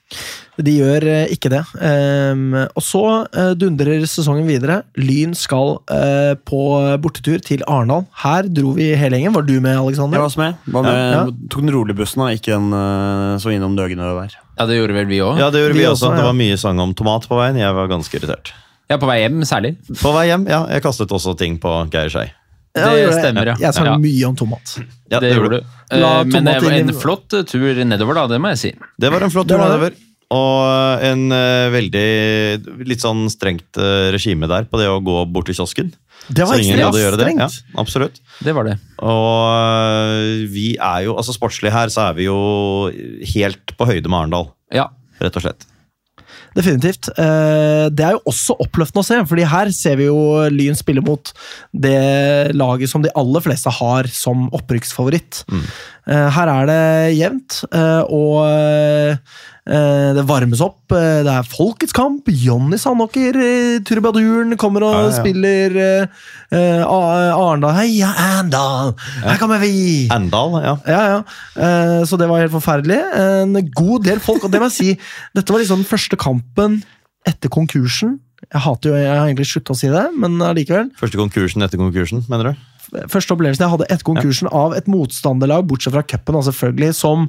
De gjør eh, ikke det. Ehm, og så eh, dundrer sesongen videre. Lyn skal eh, på bortetur til Arendal. Her dro vi hele gjengen. Var du med, Jeg Alexander? var med. Var med Ja. Tok den rolige bussen, da. ikke den så innom Døgnø der. Ja, det gjorde vel vi òg. Ja, det gjorde Vi vi, også, også. ja. Det var mye sang om tomat på veien. Jeg var ganske irritert. Ja, på vei hjem særlig. På vei hjem, ja. Jeg kastet også ting på Geir Skei. Ja, det stemmer, ja. Jeg sang Ja. mye om tomat. Ja, det gjorde du. Eh, La Men det var en flott eh, tur nedover, da. Det må jeg si. Det var en flott tur nedover. Og en uh, veldig litt sånn strengt uh, regime der på det å gå bort til kiosken. Det var ekstremt strengt! det. Ja, absolutt. Det var det. Og uh, vi er jo, altså sportslig her, så er vi jo helt på høyde med Arendal, Ja. rett og slett. Definitivt. Eh, Det er jo også oppløftende å se, fordi her ser vi jo Lyn spille mot det laget som de aller fleste har som opprykksfavoritt. Mm. Eh, her er det jevnt, eh, og eh, det varmes opp. det er folkets kamp. Jonny Sandåker, trubaduren, kommer og Ja, ja, spiller A- Arendal. Heia Arendal! Her kommer vi! Arendal, ja. Ja, ja. Så det var helt forferdelig. En god del folk, og det må jeg si, dette var liksom den første kampen etter konkursen. Jeg hater jo, jeg har egentlig sluttet å si det, men allikevel. Første konkursen etter konkursen, mener du? Første opplevelsen jeg hadde etter konkursen av et motstanderlag, bortsett fra cupen, selvfølgelig, som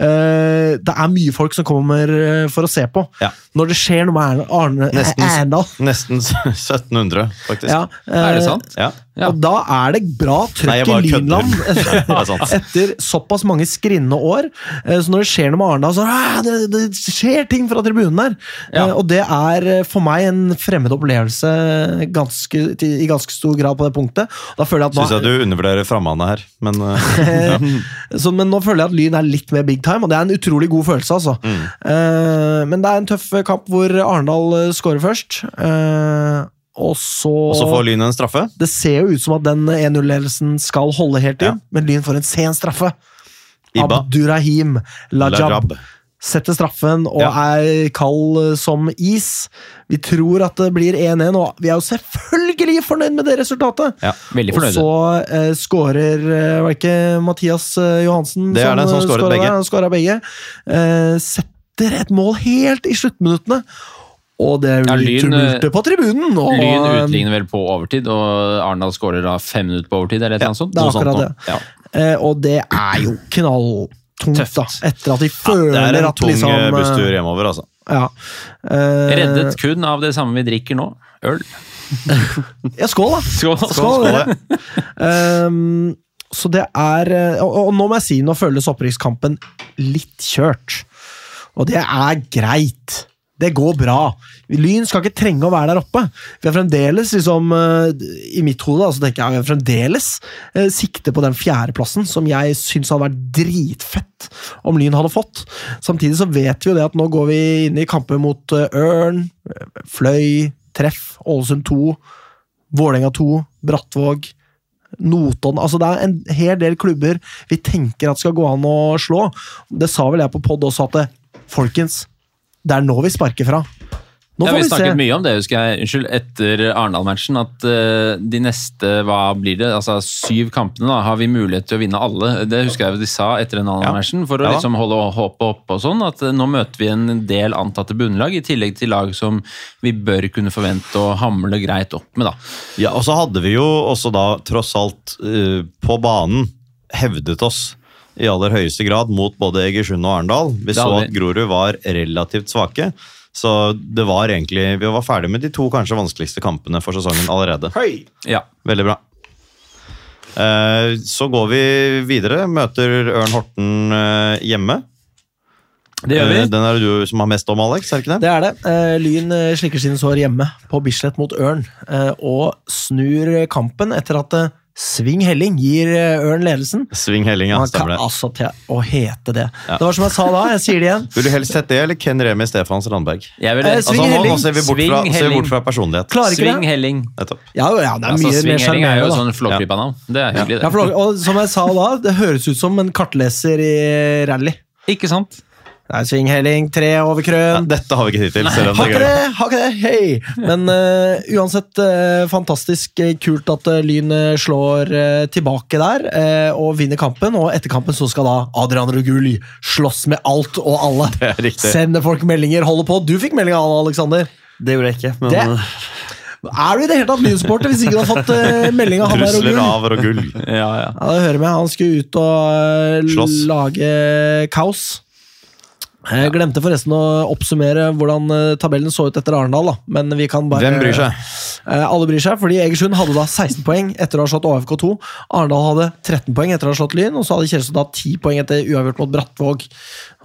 Uh, det er mye folk som kommer eh, for å se på. Ja. Når det skjer noe med Arne, Arne Nesten. Nesten 1700, faktisk. Ja, Er det eh, sant? Ja. Ja. Og da er det bra trøkk i. Lynland. Er. Etter såpass mange skrinne år. eh, Så når det skjer noe med Arendal, så «Ah, det, det skjer ting fra tribunen der. Ja. Eh, Og det er eh, for meg en fremmed opplevelse ganske, i ganske stor grad på det punktet. Da føler jeg at Syns jeg du undervurderer framhandet her, men ja. så, men nå føler jeg at Lyn er litt mer big time, og det er en utrolig god følelse. altså. Mm. Eh, men det er en tøff kamp hvor Arendal scorer først. Og så, Og så får Lyn en straffe. Det ser jo ut som at den 1-0-ledelsen skal holde helt inn, men Lyn får en sen straffe. Ibba. Abdurrahim Lajab Lajab. setter straffen og Ja. er kald som is. Vi tror at det blir 1-1, og vi er jo selvfølgelig fornøyd med det resultatet. Ja. Veldig fornøyd. Og så eh, skårer eh, Var det ikke Mathias eh, Johansen Det er det, som eh, skåret skåret begge. der? Han begge. Eh, setter et mål helt i sluttminuttene. Og det er blir ja, tumulte på tribunen. Og, Lyn utligner vel på overtid, og Arendal skårer da fem minutter på overtid. Er eller annet sånt? det er sånt akkurat det. Ja. Eh, og det er jo knalltungt, da. Etter at de Det er en tung liksom eh, eh, busstur hjemover, altså. Ja. Eh, Reddet kun av det samme vi drikker nå. Øl. Ja, skål, da! Skål. Skål, Skål, skål Ehm, så det er eh, og, og nå må jeg si, nå føles opprykkskampen litt kjørt. Og det er greit. Det går bra. Lyn skal ikke trenge å være der oppe. Vi har fremdeles, liksom, eh, i mitt hode, altså så tenker jeg vi har fremdeles eh, sikte på den fjerdeplassen, som jeg syns hadde vært dritfett om Lyn hadde fått. Samtidig så vet vi jo det at nå går vi inn i kamper mot eh, Ørn, Fløy, Treff, Ålesund 2, Vålerenga 2, Brattvåg. Notodden altså Det er en hel del klubber vi tenker at skal gå an å slå. Det sa vel jeg på pod også, at det, folkens, det er nå vi sparker fra. Nå Ja, får vi vi, se. snakket mye om det husker jeg, unnskyld, etter Arendal-matchen. At uh, de neste hva blir det, altså syv kampene da, har vi mulighet til å vinne alle. Det husker jeg de sa etter den Arendal-matchen. For å Ja. liksom holde håpet oppe og sånn. At eh, nå møter vi en del antatte bunnlag, i tillegg til lag som vi bør kunne forvente å hamle greit opp med. da. Ja, og så hadde vi jo også da tross alt uh, på banen hevdet oss i aller høyeste grad mot både Egersund og Arendal. Vi så at. Grorud var relativt svake. Så det var egentlig, vi var ferdig med de to kanskje vanskeligste kampene for sesongen allerede. Høy! Ja. Veldig bra. Eh, Så går vi videre. Møter Ørn Horten eh, hjemme. Det gjør vi. Eh, Den er det du som har mest om, Alex? er det ikke det? Det er det. Eh, Lyn slikker sine sår hjemme på Bislett mot Ørn, og snur kampen etter at Sving Helling gir eh, Ørn ledelsen. Sving Helling, ja. Man kan Stemmer det. altså til å hete det. Ja. Det var som jeg sa da, jeg sier det igjen. Vil du helst sett det, eller Ken Remi Stefans Randberg? Jeg vil, Eh, Altså, Sving Helling. nå ser vi bort fra, vi bort fra personlighet. Klarer ikke Sving det. Helling. Ja, ja, det er Altså, mye Sving mer Helling er jo sjarmerende. sånn flåklypa-navn. Det er hyggelig, det. Ja, for, og som jeg sa da, det høres ut som en kartleser i rally. Ikke sant? Det svinghelling, tre over Ja, dette har vi ikke tid til, selv om Har det ikke er gøy. har ikke det, hei! Men uh, uansett, uh, fantastisk eh, kult at uh, Lyn slår tilbake der eh, og vinner kampen. Og etter kampen så skal da Adrian Rugul slåss med alt og alle. Det er riktig. Sende folk meldinger, holde på. Du fikk melding av han, Alexander. Det gjorde jeg ikke. Men Det- Er du i det hele tatt Lyn-sporter hvis ikke du har fått uh, melding av han der Trusler av og gull. Ja, ja. Ja, det hører med. Han skulle ut og uh, Slåss. lage kaos. Jeg glemte forresten å oppsummere hvordan eh, tabellen så ut etter Arendal. da. Men vi kan bare... Hvem bryr seg? Eh, alle bryr seg, fordi Egersund hadde da 16 poeng etter å ha slått ÅFK2. Arendal hadde 13 poeng etter å ha slått Lyn, og så hadde Kjelsund da 10 poeng etter uavgjort mot Brattvåg.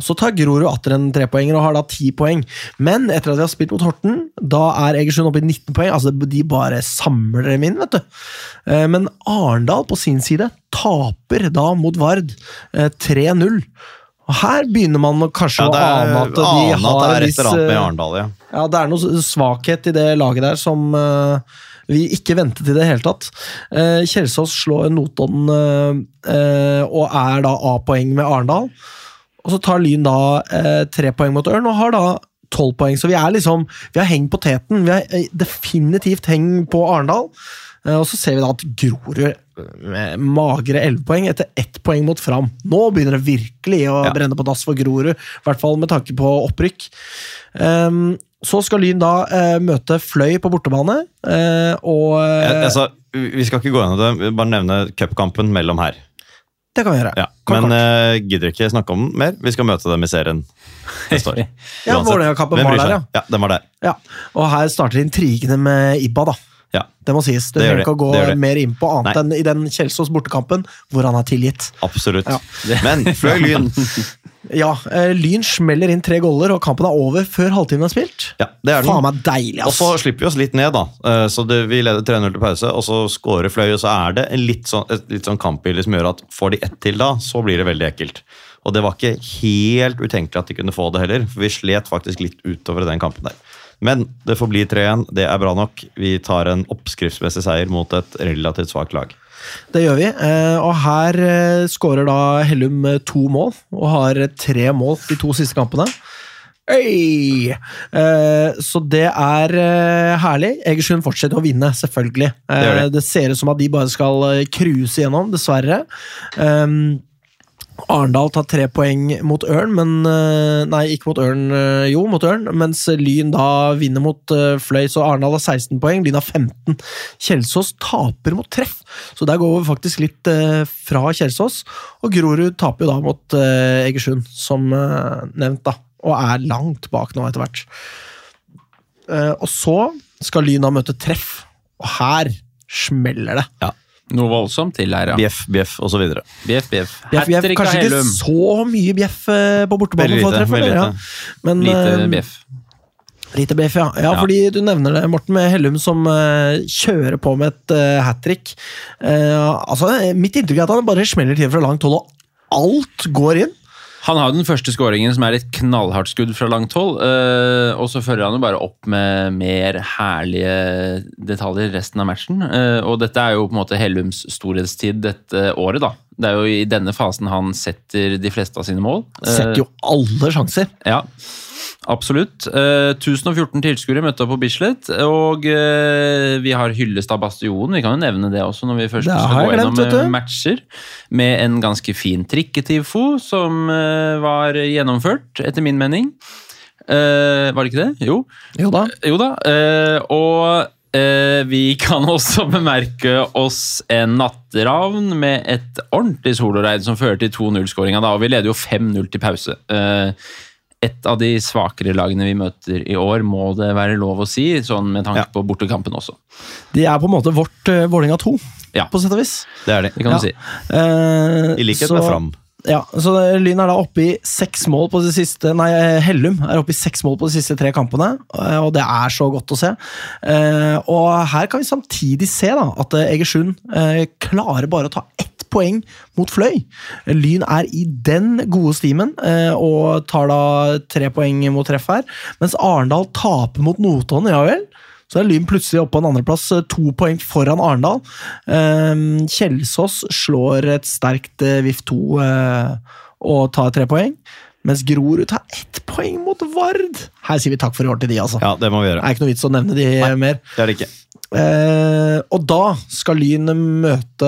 Så tar Grorud atter en trepoenger og har da 10 poeng. Men etter at vi har spilt mot Horten, da er Egersund oppe i 19 poeng. Altså, de bare samler dem inn, vet du. Eh, Men Arendal på sin side taper da mot Vard eh, 3-0. Her begynner man kanskje Ja, er, å ane at de ane at det er et eller annet med Arendal, ja. Ja, det er noe svakhet i det laget der som uh, vi ikke ventet i det hele tatt. Uh, Kjelsås slår Notodden uh, og er da A-poeng med Arendal. Og så tar Lyn da tre poeng mot Ørn og har da tolv poeng. Så vi er liksom, vi har heng på teten. Vi har definitivt heng på Arendal. Og så ser vi da at Grorud med magre 11 poeng etter ett poeng mot Fram. Nå begynner det virkelig å Ja. brenne på dass for Grorud, i hvert fall med tanke på opprykk. Um, så skal Lyn da uh, møte Fløy på bortebane, uh, og uh, Altså, vi skal ikke gå gjennom det, bare nevne cupkampen mellom her. det kan vi gjøre. Ja. Men eh, gidder ikke snakke om den mer. Vi skal møte dem i serien neste år. Ja, Vålerenga-kampen var der, ja. ja. Den var der. Ja. Og her starter intrigene med Ibba, da. Ja, Det må sies. Du trenger ikke å gå mer inn på annet Nei. enn i den Kjelsås bortekampen, hvor han er tilgitt. absolutt. Ja. Men Fløy Lyn. Ja, eh, Lyn smeller inn tre goller, og kampen er over før halvtimen er spilt. Ja, det er den. Faen meg deilig, Og så slipper vi oss litt ned, da. Eh, Så det, Vi leder 3-0 til pause, og så scorer Fløy, og så er det en litt sånn, et litt sånn kampbilde som gjør at får de ett til da, så blir det veldig ekkelt. Og det var ikke helt utenkelig at de kunne få det heller, for vi slet faktisk litt utover den kampen der. Men det får bli 3-1, det er bra nok. Vi tar en oppskriftsmessig seier mot et relativt svakt lag. Det gjør vi. eh, Og her eh, skårer da Hellum eh, to mål, og har tre mål de to siste kampene. Øy! Eh, Så det er herlig. Egersund fortsetter å vinne, selvfølgelig. Eh, Det gjør. Det ser ut som at de bare skal cruise gjennom, dessverre. Arendal tar tre poeng mot Ørn, men eh, Nei, ikke mot Ørn, eh, jo, mot Ørn. Mens Lyn da vinner mot eh, Fløy, så Arendal har 16 poeng, Lyn har 15. Kjelsås taper mot treff, så der går vi faktisk litt fra Kjelsås. Og Grorud taper jo da mot Egersund, som nevnt, da. Og er langt bak nå, etter hvert. Og så skal Lyn da møte treff, og her smeller det. Noe voldsomt til her, ja. Bjeff, bjeff osv. Bjeff, bjeff. Bjeff, av kanskje ikke så mye bjeff eh, på bortebane. For lite. treffe, eller? lite. Ja. Men, Lite bjef. bjeff. Lite bjeff, ja. ja. Ja. Fordi du nevner det, Morten, med Hellum som uh, kjører på med et uh, hat trick. altså, mitt inntrykk er at han bare smeller til fra langt hold, og alt går inn. Han har den første skåringen som er et knallhardt skudd fra langt hold. eh, og så følger han jo bare opp med mer herlige detaljer resten av matchen. Eh, og dette er jo på en måte Hellums storhetstid dette året, da. Det er jo i denne fasen han setter de fleste av sine mål. Eh, Setter jo alle sjanser. Ja, absolutt. Eh, 1014 tilskuere møtte opp på Bislett, og eh, vi har Hyllestad Bastionen. Vi kan jo nevne det også når vi først skal gå gjennom eh, matcher. Med en ganske fin trikketifo som eh, var gjennomført, etter min mening. Eh, var det ikke det? Jo. Jo da. Jo da. eh, og vi kan også bemerke oss en natteravn med et ordentlig soloreid som fører til 2-0-skåringa. Og vi leder jo 5-0 til pause. Eh, et av de svakere lagene vi møter i år, må det være lov å si, sånn med tanke Ja. på bortekampen også. De er på en måte vårt uh, Vålerenga 2, Ja. på sett og vis. Det er de. Det kan Ja. du si. Uh, I likhet så- med Fram. Ja, så Lyn er da oppe i seks mål på de siste Nei, Hellum er oppe i seks mål på de siste tre kampene, eh, og det er så godt å se. Uh, Og her kan vi samtidig se da at eh, Egersund uh, klarer bare å ta ett poeng mot Fløy. Lyn er i den gode stimen eh, og tar da tre poeng mot treff her, mens Arendal taper mot Notodden, ja vel. Så er Lyn plutselig oppe på en andreplass, eh, to poeng foran Arendal. Eh, Kjelsås slår et sterkt eh, VIF 2 eh, og tar tre poeng. Mens Grorud tar ett poeng mot Vard. Her sier vi takk for i år til de, altså. Ja, det må vi gjøre. Det er ikke noe vits å nevne de Nei. mer. Det er det ikke. Eh, og da skal Lyn møte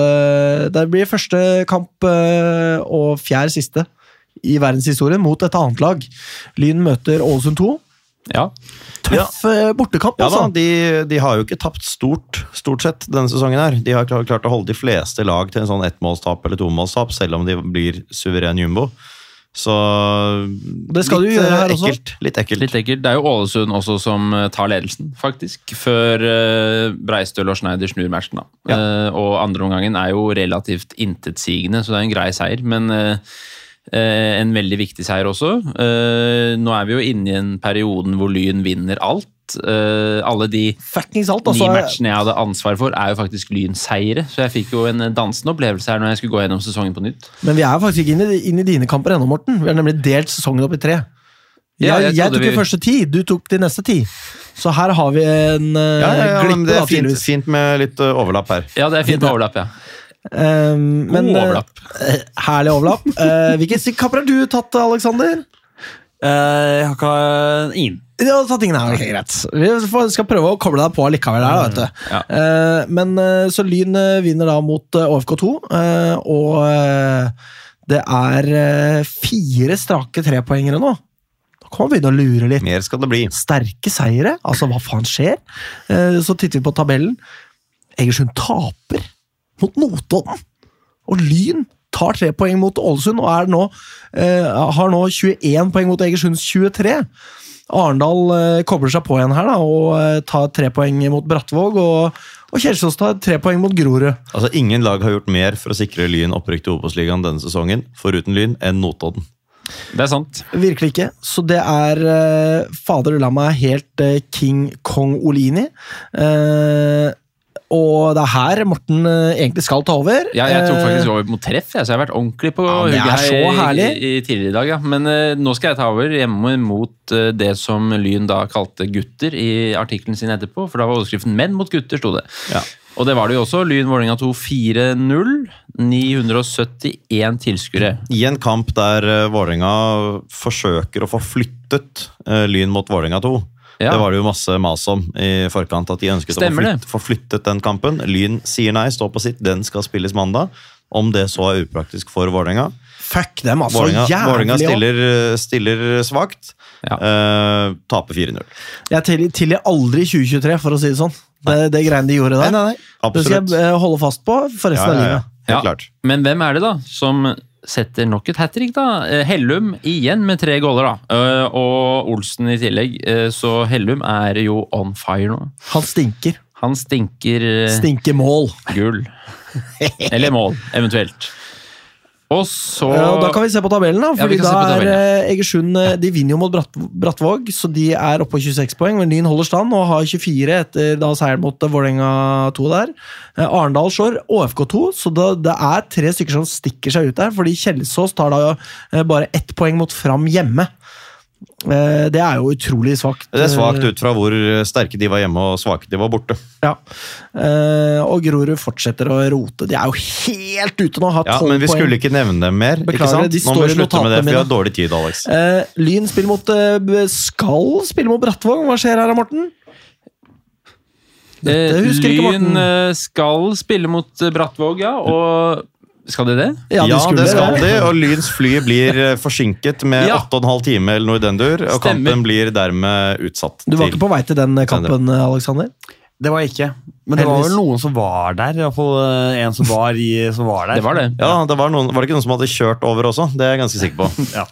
Det blir første kamp eh, og fjerde siste i verdenshistorien mot et annet lag. Lyn møter Ålesund 2. Ja. Tøff ja. bortekamp, Ja altså. de, de har jo ikke tapt stort, stort sett denne sesongen. her. De har klar- klart å holde de fleste lag til en sånn ettmålstap eller tomålstap, selv om de blir suveren jumbo. Så Det skal du gjøre eh, her også. ekkelt. Litt ekkelt. Litt ekkelt. Det er jo Ålesund også som eh, tar ledelsen, faktisk. Før uh, Breistøl og Schneider snur matchen. da. Ja. Eh, og andreomgangen er jo relativt intetsigende, så det er en grei seier. Men eh, eh, en veldig viktig seier også. Eh, nå er vi jo inne i en perioden hvor Lyn vinner alt. Eh, alle de Fuckings alt, ni altså. matchene jeg hadde ansvar for, er jo faktisk Lyn-seire. Så jeg fikk jo en dansende opplevelse her når jeg skulle gå gjennom sesongen på nytt. Men vi er faktisk ikke inne, i- i dine kamper ennå, Morten. Vi har nemlig delt sesongen opp i tre. Ja, jeg, jeg jeg, tok de vi- første ti, du tok de neste ti. Så her har vi en uh, Ja, ja, ja, glipp. det da, er fint, fint med litt uh, overlapp her. Ja, det er fint med overlapp, ja. Um, men, God eh, overlapp. Uh, herlig overlapp. Uh, hvilke kamper har du tatt, Aleksander? Eh, jeg har ikke ingen. Du har tatt ingen her, ok, greit. Vi skal prøve å koble deg på likevel her, da, vet du. Ja. Eh, men eh, så Lyn eh, vinner da mot eh, OFK2, eh, og eh, det er eh, fire strake trepoengere nå. Da kan man begynne å lure litt. Mer skal det bli. Sterke seire, altså hva faen skjer? Eh, så titter vi på tabellen. Egersund taper mot Notodden, og Lyn tar tre poeng mot Ålesund og er nå, eh, har nå 21 poeng mot Egersunds 23. Arendal eh, kobler seg på igjen her da, og eh, tar tre poeng mot Brattvåg. Og, og Kjelsås tar tre poeng mot Grorud. Altså, Ingen lag har gjort mer for å sikre Lyn opprykk til Obos-ligaen denne sesongen, foruten Lyn, enn Notodden. Det er sant. Virkelig ikke. Så det er eh, Fader la meg helt eh, King Kong Olini. Eh, og det er her Morten eh, egentlig skal ta over. Ja, jeg tok Eh, faktisk over mot treff, jeg, så jeg har vært ordentlig på Ja, er hugget her i, i, tidligere i dag. Ja. Men uh, nå skal jeg ta over hjemme mot uh, det som Lyn da kalte gutter i artikkelen sin etterpå. For da var overskriften 'Menn mot gutter', sto det. Ja. Og det var det jo også. Lyn Vålerenga 2 4-0. 971 tilskuere. I en kamp der Vålerenga forsøker å få flyttet eh, Lyn mot Vålerenga 2. Ja. Det var det jo masse mas om i forkant, at de ønsket Stemmer å få, det. få flyttet den kampen. Lyn sier nei, står på sitt, den skal spilles mandag. Om det så er upraktisk for Vålerenga. Fuck dem, altså. Vålerenga Vålerenga Jævlig. stiller, stiller svakt. Ja. Uh, taper 4-0. Jeg tilgir til aldri 2023, for å si det sånn. Det, det greiene de gjorde der. Det skal jeg eh, holde fast på for resten Ja, av ja, ja. livet. Ja. klart. Men hvem er det da som setter nok et hat trick, da? Eh, Hellum igjen med tre goller, da. Eh, Og Olsen i tillegg. Eh, Så Hellum er jo on fire nå. Han stinker. Han stinker Stinker mål. gull. Eller mål, eventuelt. Og så Ja, og da kan vi se på tabellen, da. Fordi ja, da på er tabellen, eh, Egersund eh, De vinner jo mot Bratt, Brattvåg, så de er oppe på 26 poeng. Men Lyn holder stand og har 24 etter da seieren mot eh, Vålerenga 2 der. Eh, Arendal slår ÅFK2, så det, det er tre stykker som stikker seg ut der. Fordi Kjelsås tar da eh, bare ett poeng mot Fram hjemme. Eh, Det er jo utrolig svakt. Det er svakt Eh, ut fra hvor sterke de var hjemme og svake de var borte. Ja. Eh, Og Grorud fortsetter å rote. De er jo helt ute nå. Har Ja, Men vi poeng. skulle ikke nevne dem mer. ikke Beklager, sant? de Nå må vi slutte med det, for vi har dårlig tid, Alex. Eh, Lyn spiller mot skal spille mot Brattvåg. Hva skjer her, Morten? Dette husker ikke Morten. Lyn skal spille mot Brattvåg, ja. Og skal de det? Ja, de ja det skal de, og Lyns fly blir eh, forsinket med Ja. 8,5 time eller noe i den dur, og Stemmer. kampen blir dermed utsatt. Du var ikke på vei til den kampen, Alexander? Det var jeg ikke. Men det var Heldigvis. vel noen som var der. I hvert fall eh, en som var, i, som var der. Det var det. Ja, det var, noen, var det ikke noen som hadde kjørt over også? Det er jeg ganske sikker på. Ja.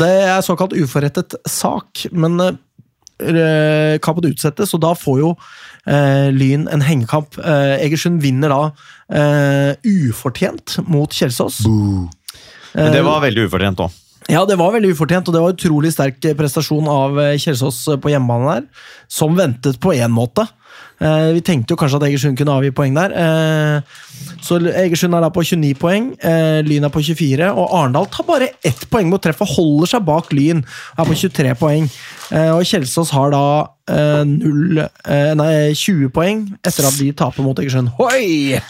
Det er såkalt uforrettet sak, men eh, kampen utsettes, og da får jo eh, Lyn en hengekamp. Eh, Egersund vinner da eh, ufortjent mot Kjelsås. Men det var veldig ufortjent òg. Ja, det var veldig ufortjent, og det var utrolig sterk prestasjon av eh, Kjelsås på hjemmebane der, som ventet på én måte. Eh, vi tenkte jo kanskje at Egersund kunne avgi poeng der. Eh, så Egersund er da på 29 poeng, eh, Lyn er på 24, og Arendal tar bare ett poeng mot treff og holder seg bak Lyn, er på 23 poeng. Og Kjelsås har da eh, null, eh, nei, 20 poeng etter at de taper mot Egersund. Hoi!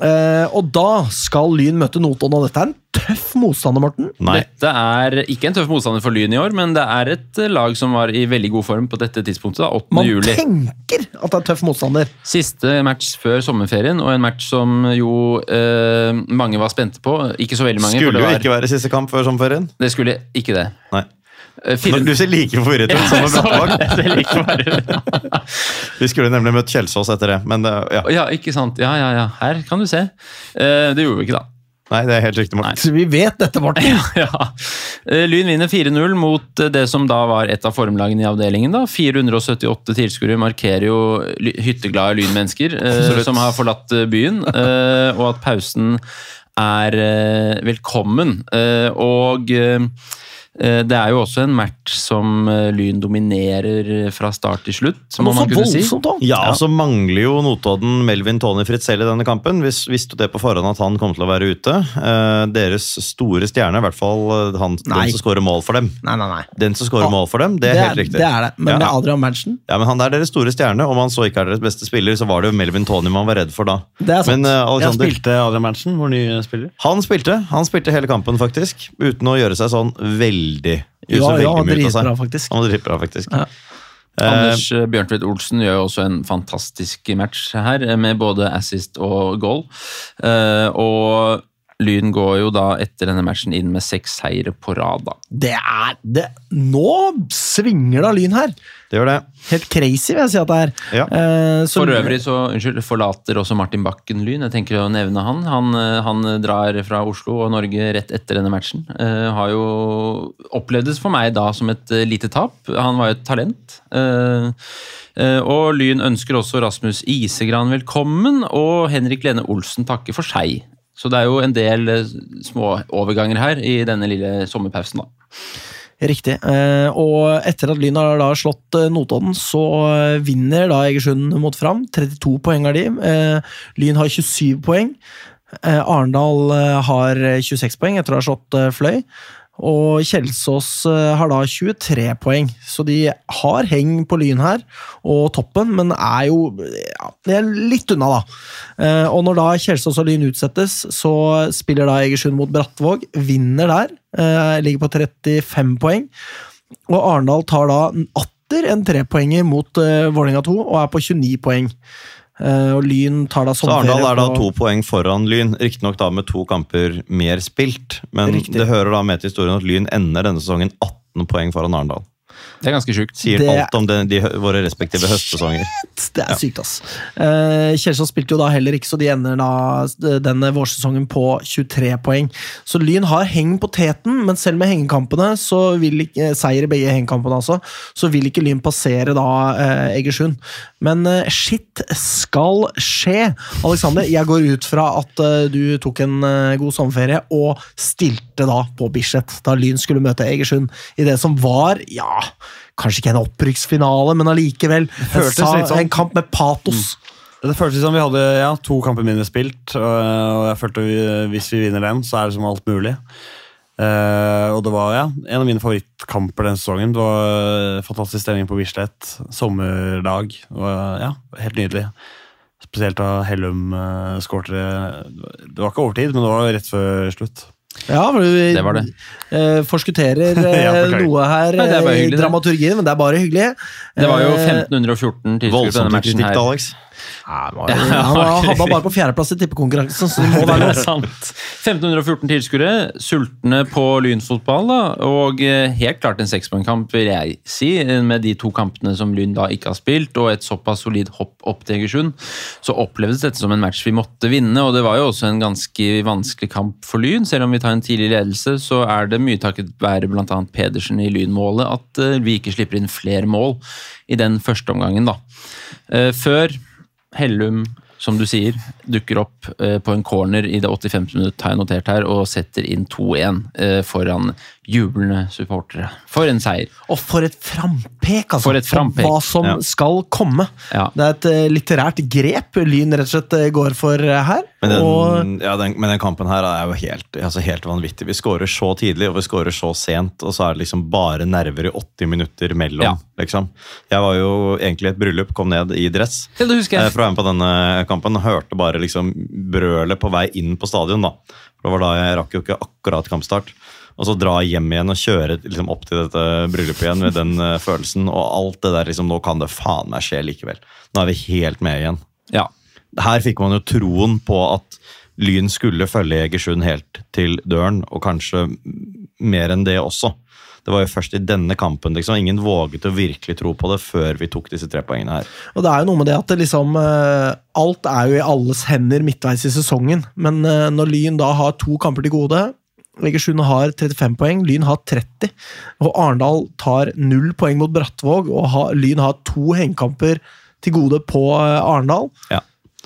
Eh, og da skal Lyn møte Notodden, og dette er en tøff motstander, Morten. Nei. Dette er ikke en tøff motstander for Lyn i år, men det er et eh, lag som var i veldig god form på dette tidspunktet. da, 8. Man juli. tenker at det er tøff motstander. Siste match før sommerferien, og en match som jo uh, mange var spente på. Ikke så veldig mange. for Skulle det jo var- ikke være siste kamp før sommerferien. Det skulle ikke det. Nei. Eh, fire- Du ser like forvirret ut som med Brattvåg. Like Vi skulle nemlig møtt Kjelsås etter det, men ja. Ja, ikke sant. Ja, ja, ja. Her kan du se. Eh, det gjorde vi ikke, da. Nei, det er helt riktig. Morten. Så vi vet dette, Morten. ja. ja. Lyn vinner 4-0 mot eh, det som da var et av formlagene i avdelingen. da. 478 tilskuere markerer jo hytteglade lynmennesker eh, som har forlatt eh, byen, eh, og at pausen er eh, velkommen. Eh, og eh, Eh, Det er jo også en match som eh, Lyn dominerer fra start til slutt, som man kunne si. Ja. Ja, så mangler jo Notodden Melvin Tony Fritzel i denne kampen. Vis, visste jo det på forhånd at han kom til å være ute. Eh, deres store stjerne, i hvert fall eh, han, den som skårer mål for dem. Nei, nei, nei. Den som skårer Ah, mål for dem, det er helt riktig. Det er det. Men Ja. med Adrian Berntsen Ja, men Han er deres store stjerne. Om han så ikke er deres beste spiller, så var det jo Melvin Tony man var redd for da. Det er sant. Men uh, Jeg spilte Adrian Berntsen, vår nye spiller. han spilte han spilte hele kampen, faktisk. Uten å gjøre seg sånn veldig Ja, ja, veldig han driver bra, dritbra, faktisk. Han var dritbra, faktisk. Ja. Eh, Anders eh, Bjørntvedt Olsen gjør jo også en fantastisk match her, eh, med både assist og goal. Eh, Og Lyn går jo da etter denne matchen inn med seks seire på rad, da. Det er det. Nå svinger det av Lyn her! det gjør det. Helt crazy, vil jeg si at det er. Ja. Eh, så- For øvrig så unnskyld, forlater også Martin Bakken Lyn. Jeg tenker å nevne han. Han, eh, han drar fra Oslo og Norge rett etter denne matchen. Eh, har jo opplevdes for meg da som et eh, lite tap. Han var jo et talent. Eh, eh, og Lyn ønsker også Rasmus Isegran velkommen, og Henrik Lene Olsen takker for seg. Så det er jo en del eh, små overganger her i denne lille sommerpausen, da. Riktig. Eh, og etter at Lyn har da slått eh, Notodden, så vinner da Egersund mot Fram. 32 poeng har de. Lyn har 27 poeng. Arendal har 26 poeng etter å ha slått Fløy. Og Kjelsås eh, har da 23 poeng, så de har heng på Lyn her, og toppen, men er jo ja, det er litt unna, da. Eh, Og når da Kjelsås og Lyn utsettes, så spiller da Egersund mot Brattvåg, vinner der, eh, ligger på 35 poeng. Og Arendal tar da atter en trepoenger mot Vålerenga 2 og er på 29 poeng. Eh, og Lyn tar da Så sommerferie Arendal er da to poeng foran Lyn, riktignok med to kamper mer spilt. Men Riktig. det hører da med til historien at Lyn ender denne sesongen 18 poeng foran Arendal. Det er ganske sjukt. Sier Det- alt om de, de, våre respektive høstsesonger. Det er sykt, ass. Eh, Kjelsås spilte jo da heller ikke, så de ender da denne vårsesongen på 23 poeng. Så Lyn har heng på teten, men selv med hengekampene, så vil ikke, seier i begge hengekampene altså, så vil ikke Lyn passere da eh, Egersund. Men eh, shit skal skje! Alexander, jeg går ut fra at eh, du tok en eh, god sommerferie og stilte da på Bislett da Lyn skulle møte Egersund i det som var, ja Kanskje ikke en opprykksfinale, men allikevel. En, sånn. en kamp med patos. Det føltes som vi hadde ja, to kamper mindre spilt, og jeg følte vi, hvis vi vinner den, så er det som alt mulig. Uh, og det var ja, en av mine favorittkamper den sesongen. Det var eh, fantastisk stemning på Bislett. Sommerdag. Og, ja, helt nydelig. Spesielt da Hellum uh, skårte Det var ikke overtid, men det var rett før slutt. Ja, for du Det var det. eh, forskutterer eh, Ja, noe her Nei, eh, i dramaturgien, men det er bare hyggelig. Det var jo Eh, 1514 tilskudd på denne matchen her. Alex. Han var, han var, bare på fjerdeplass i tippekonkurransen, så det må Det være lov. sant. 1514 tilskuere, sultne på lynfotball, da, og eh, helt klart en sekspoengkamp, vil jeg si, med de to kampene som Lyn da ikke har spilt, og et såpass solid hopp opp til Egersund. Så opplevdes dette som en match vi måtte vinne, og det var jo også en ganske vanskelig kamp for Lyn. Selv om vi tar en tidlig ledelse, så er det mye takket være bl.a. Pedersen i Lynmålet at eh, vi ikke slipper inn flere mål i den første omgangen, da. Eh, Før Hellum, som du sier, dukker opp eh, på en corner i det 85. minutt, har jeg notert her, og setter inn 2-1 eh, foran jublende supportere. For en seier. Og for et frampek, altså! For et frampek. Hva som Ja. skal komme. Ja. Det er et eh, litterært grep Lyn rett og slett går for her. Men den, og ja, den, men den kampen her er jo helt, altså helt vanvittig. Vi skårer så tidlig og vi skårer så sent, og så er det liksom bare nerver i 80 minutter mellom. Ja. Liksom. Jeg var jo egentlig i et bryllup, kom ned i dress Ja, det husker eh, jeg. for å være med på denne kampen. Hørte bare liksom brølet på vei inn på stadion. da. For det var da jeg rakk jo ikke akkurat kampstart. Og så dra hjem igjen og kjøre liksom opp til dette bryllupet igjen med den uh, følelsen. Og alt det der liksom, Nå kan det faen meg skje likevel. Nå er vi helt med igjen Ja. Her fikk man jo troen på at Lyn skulle følge Egersund helt til døren, og kanskje mer enn det også. Det var jo først i denne kampen. liksom. Ingen våget å virkelig tro på det før vi tok disse tre poengene her. Og det er jo noe med det at det liksom eh, Alt er jo i alles hender midtveis i sesongen, men eh, når Lyn da har to kamper til gode Egersund har 35 poeng, Lyn har 30. Og Arendal tar null poeng mot Brattvåg, og Lyn har to hengekamper til gode på eh, Arendal. Ja.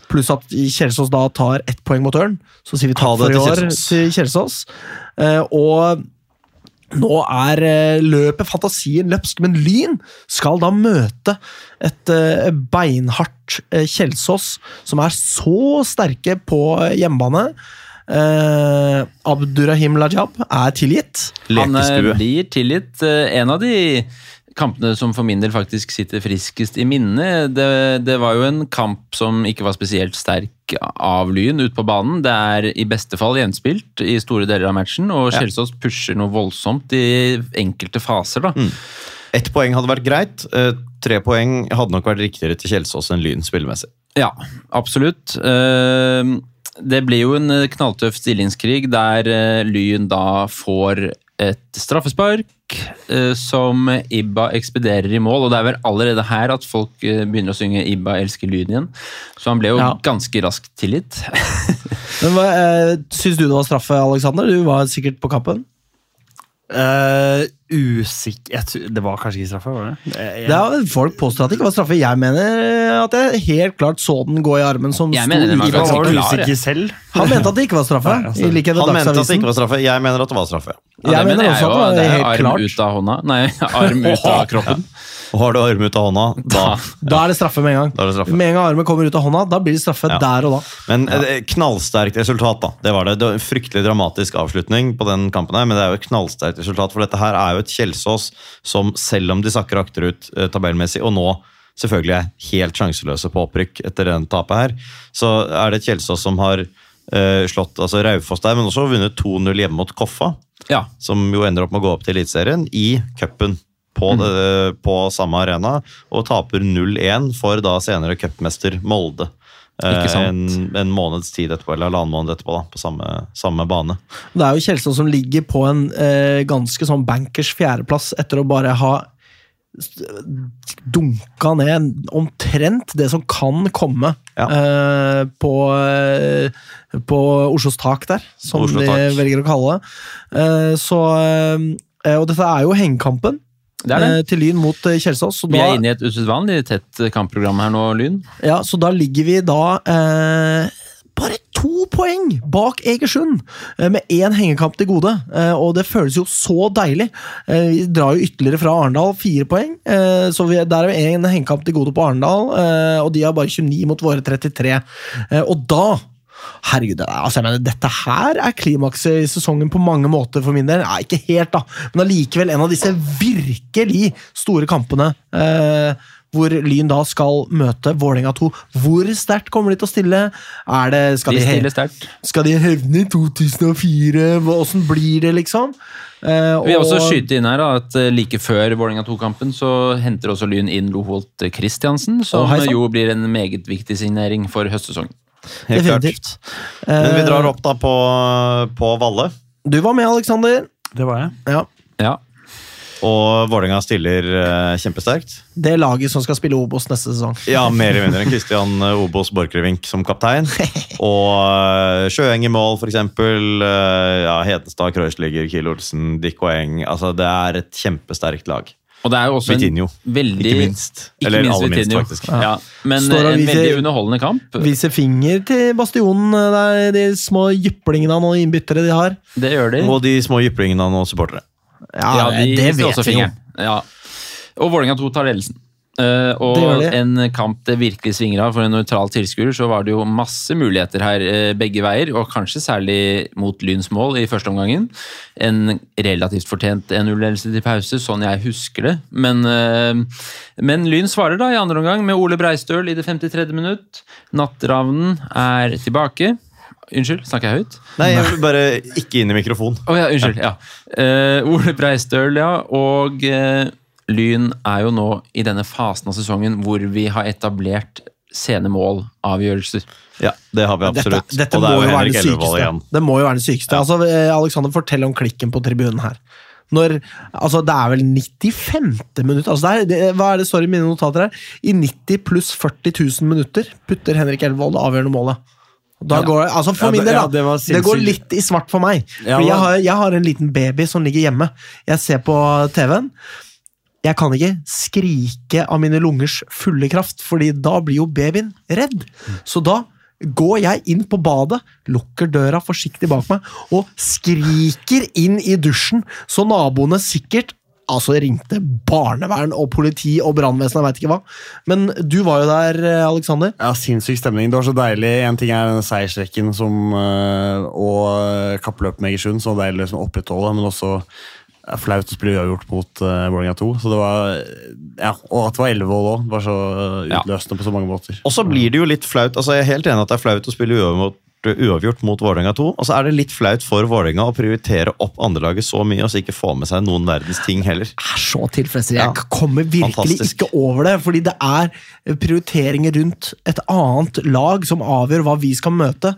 Pluss at Kjelsås da tar ett poeng mot Ørn. Så sier vi Ha takk det for i til år til Kjelsås. Eh, og Nå er eh, løpet fantasien løpsk, men Lyn skal da møte et eh, beinhardt eh, Kjelsås, som er så sterke på hjemmebane. Eh, Abdurrahim Lajab er tilgitt. Han eh, blir tilgitt. eh, En av de kampene som for min del faktisk sitter friskest i minnet. Det, det var jo en kamp som ikke var spesielt sterk av Lyn ut på banen. Det er i beste fall gjenspilt i store deler av matchen, og. Kjelsås pusher noe voldsomt i enkelte faser. da. Ett poeng hadde vært greit. eh, Tre poeng hadde nok vært riktigere til Kjelsås enn Lyn spillemessig. Ja, absolutt. Eh, Det blir jo en knalltøff stillingskrig der eh, Lyn da får et straffespark eh, som Ibba ekspederer i mål. Og det er vel allerede her at folk eh, begynner å synge 'Ibba elsker lyden' igjen. Så han ble jo Ja. ganske raskt tilgitt. Men hva, eh, Syns du det var straffe, Alexander? Du var sikkert på kampen. Uh, usikker jeg tror- Det var kanskje ikke straffe? var det? Jeg, Det er, folk påstår at det ikke var straffe. Jeg mener at jeg helt klart så den gå i armen som Jeg sto mener den var i jeg var klar, usikker selv. Han mente at det ikke var straffe. Nei, altså, i likhet Han mente at det ikke var straffe. Jeg mener at det var straffe. Ja, Jeg mener jeg også at det var det er helt arm klart. ut av hånda. Nei, arm ut av kroppen. Og har du armen ut av hånda, da, Da er det straffe med en gang. da er det straffe. Med en gang armen kommer ut av hånda, da blir det straffe Ja. der og da. Men ja. knallsterkt resultat, da. Det var det. det var en fryktelig dramatisk avslutning på den kampen her, men det er jo et knallsterkt resultat, for dette her er jo et Kjelsås som, selv om de sakker akterut eh, tabellmessig, og nå selvfølgelig er helt sjanseløse på opprykk etter den tapet her, så er det et Kjelsås som har eh, slått altså Raufoss der, men også vunnet 2-0 hjemme mot Koffa, Ja, som jo ender opp med å gå opp til Eliteserien, i cupen. På, Mm. det, på samme arena, og taper 0-1 for da senere cupmester Molde. Ikke Eh, sant. En, en måneds tid etterpå, eller halvannen måned etterpå, da, på samme, samme bane. Det er jo Kjelsås som ligger på en eh, ganske sånn bankers fjerdeplass etter å bare ha dunka ned omtrent det som kan komme Ja. eh, på, eh, på Oslos tak der, som Oslo de velger å kalle det. Eh, så, eh, og dette er jo hengekampen det er det. eh, til Lyn mot eh, Kjelsås. Så Vi da, er inne i et usedvanlig tett kampprogram her nå, Lyn. ja, så da ligger vi da eh, bare to poeng bak Egersund, eh, med én hengekamp til gode. Eh, og det føles jo så deilig. Eh, vi drar jo ytterligere fra Arendal, fire poeng. Eh, så vi, der er vi én hengekamp til gode på Arendal, eh, og de har bare 29 mot våre 33. Eh, og da Herregud, er- altså jeg mener, dette her er klimakset i sesongen på mange måter for min del. Nei, ikke helt, da, men allikevel en av disse virkelig store kampene. Eh, hvor Lyn da skal møte Vålerenga 2. Hvor sterkt kommer de til å stille? Er det, skal, De de, sterkt. skal de hevne i 2004? Hva- Åssen blir det, liksom? Eh, Vi har også skyte inn her da, at eh, like før Vålerenga 2-kampen så henter også Lyn inn Loholt Christiansen, som jo blir en meget viktig signering for høstsesongen. Helt klart. Definitivt. Men vi Eh, drar opp da på, på Valle, Du var med, Aleksander. Det var jeg. Ja. Ja, og Vålerenga stiller uh, kjempesterkt. Det er laget som skal spille Obos neste sesong. Ja, mer eller mindre enn Christian eh, Obos Borchgrevink som kaptein. Og uh, Sjøeng i mål, eksempel. Eh, Ja, Hedenstad, Kreuzliger, Kiel Olsen, Dick og Eng. Altså, det er et kjempesterkt lag. Og det er jo også en veldig ikke minst. Ikke Eller minst aller minst, faktisk. Ja. Men Står eh, en viser- veldig underholdende kamp. Viser finger til Bastionen, eh, der, de små jyplingene og innbyttere de har. Det gjør de. Og de små jyplingene og supportere. Ja, de det vet vi jo. Ja. Og Vålerenga 2 tar ledelsen. Eh, og en kamp det virkelig svinger av. For en nøytral tilskuer så var det jo masse muligheter her uh, begge veier, og kanskje særlig mot Lyns mål i første omgangen. En relativt fortjent 1-0-ledelse til pause, sånn jeg husker det. Men, uh, men Lyn svarer da i andre omgang med Ole Breistøl i det 53. minutt. Natteravnen er tilbake. Unnskyld, snakker jeg høyt? Nei, jeg vil bare ikke inn i mikrofon. Oh, ja, unnskyld. ja. Ole Breistøl, ja. Og Lyn er jo nå i denne fasen av sesongen hvor vi har etablert sene målavgjørelser. Ja, det har vi absolutt. Dette, dette og det må er jo være Henrik det sykeste. igjen. Det må jo være det sykeste. Altså, eh, Alexander, fortell om klikken på tribunen her. Når, altså Det er vel 95. minutt altså det er, det, Hva er det står i mine notater her? I 90 pluss 40 000 minutter putter Henrik Elvold det avgjørende målet. Da Ja. går, altså For Ja, min del, del, ja, det det, går litt i svart for meg. Ja, jeg har, jeg har en liten baby som ligger hjemme. Jeg ser på TV-en. Jeg kan ikke skrike av mine lungers fulle kraft, fordi da blir jo babyen redd. Så da går jeg inn på badet, lukker døra forsiktig bak meg og skriker inn i dusjen, så naboene sikkert Altså ringte barnevern og politi og brannvesen, jeg veit ikke hva. Men du var jo der, Aleksander. Ja, Sinnssyk stemning. Det var så deilig. En ting er den seiersrekken øh, og kappløpet med Egersund, så deilig liksom, å opprettholde, men også flaut å spille uavgjort mot uh, Vålerenga 2. Så det var, ja, og at det var Ellevold òg. var så utløsende utløsende på så mange måter. Og så blir det jo litt flaut. altså Jeg er helt enig at det er flaut å spille uavgjort uavgjort mot Vålerenga 2. Og så er det litt flaut for Vålerenga å prioritere opp andrelaget så mye og så ikke få med seg noen verdens ting heller. Jeg er så tilfredsstilt. Jeg Ja. kommer virkelig Fantastisk. ikke over det, fordi det er prioriteringer rundt et annet lag som avgjør hva vi skal møte,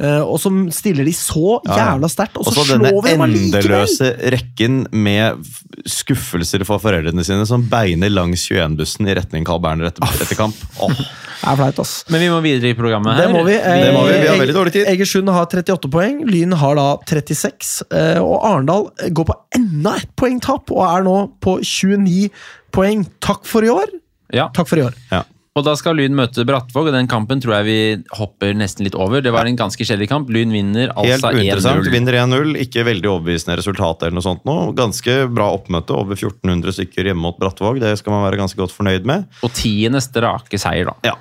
eh, og som stiller de så jævla sterkt, og så denne slår vi dem allikevel! endeløse rekken med skuffelser for foreldrene sine som beiner langs 21-bussen i retning Carl Berner etter, etter kamp. Åh, Det er flaut, ass. Men vi må videre i programmet her. Det må vi. Det må vi, vi har veldig dårlig tid. Egersund har 38 poeng, Lyn har da 36, eh, og Arendal går på enda et poengtap og er nå på 29 poeng. Takk for i år. Ja. Takk for i år. ja. Og da skal Lyn møte Brattvåg, og den kampen tror jeg vi hopper nesten litt over. Det var en ganske kjedelig kamp. Lyn vinner Helt altså uinteressant. 1-0. Vinner 1-0. Ikke veldig overbevisende resultat. eller noe sånt nå. Ganske bra oppmøte. Over 1400 stykker hjemme mot Brattvåg. Det skal man være ganske godt fornøyd med. Og tiende strake seier, da. Ja.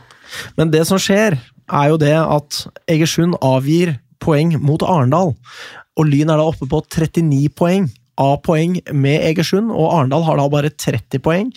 Men det som skjer, er jo det at Egersund avgir poeng mot Arendal. Og Lyn er da oppe på 39 poeng. A-poeng med Egersund, og Arendal har da bare 30 poeng.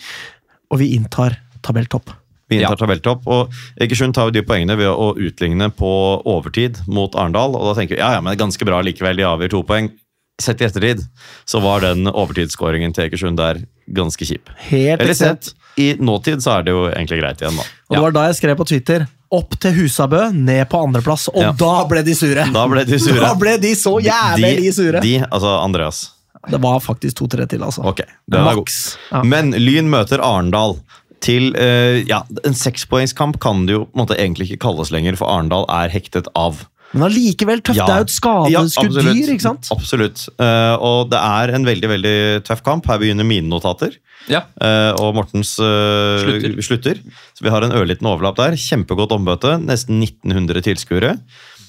Og vi inntar tabelltopp. Vi inntar Ja. tabelltopp. og Egersund tar jo de poengene ved å utligne på overtid mot Arendal. og Da tenker vi ja, ja, men det er ganske bra likevel, de avgjør to poeng. Sett i ettertid så var den overtidsskåringen til Egersund der ganske kjip. Helt Eller sett i nåtid så er det jo egentlig greit igjen, da. Og det var da jeg skrev på Twitter opp til Husabø, ned på andreplass. Og Ja. da ble de sure! Da ble de sure. Da ble de så jævlig sure! De, altså Andreas. Det var faktisk to-tre til, altså. Ok, den god. Maks. Ja. Men Lyn møter Arendal. Til uh, ja, En sekspoengskamp kan det jo på en måte egentlig ikke kalles lenger, for Arendal er hektet av. Men allikevel tøft. Det er jo et skadeskudd ja, dyr, ikke sant? Absolutt. Uh, og det er en veldig veldig tøff kamp. Her begynner mine notater. Ja. Uh, og Mortens Slutter. slutter. Så vi har en ørliten overlapp der. Kjempegodt ombøte. Nesten 1900 tilskuere.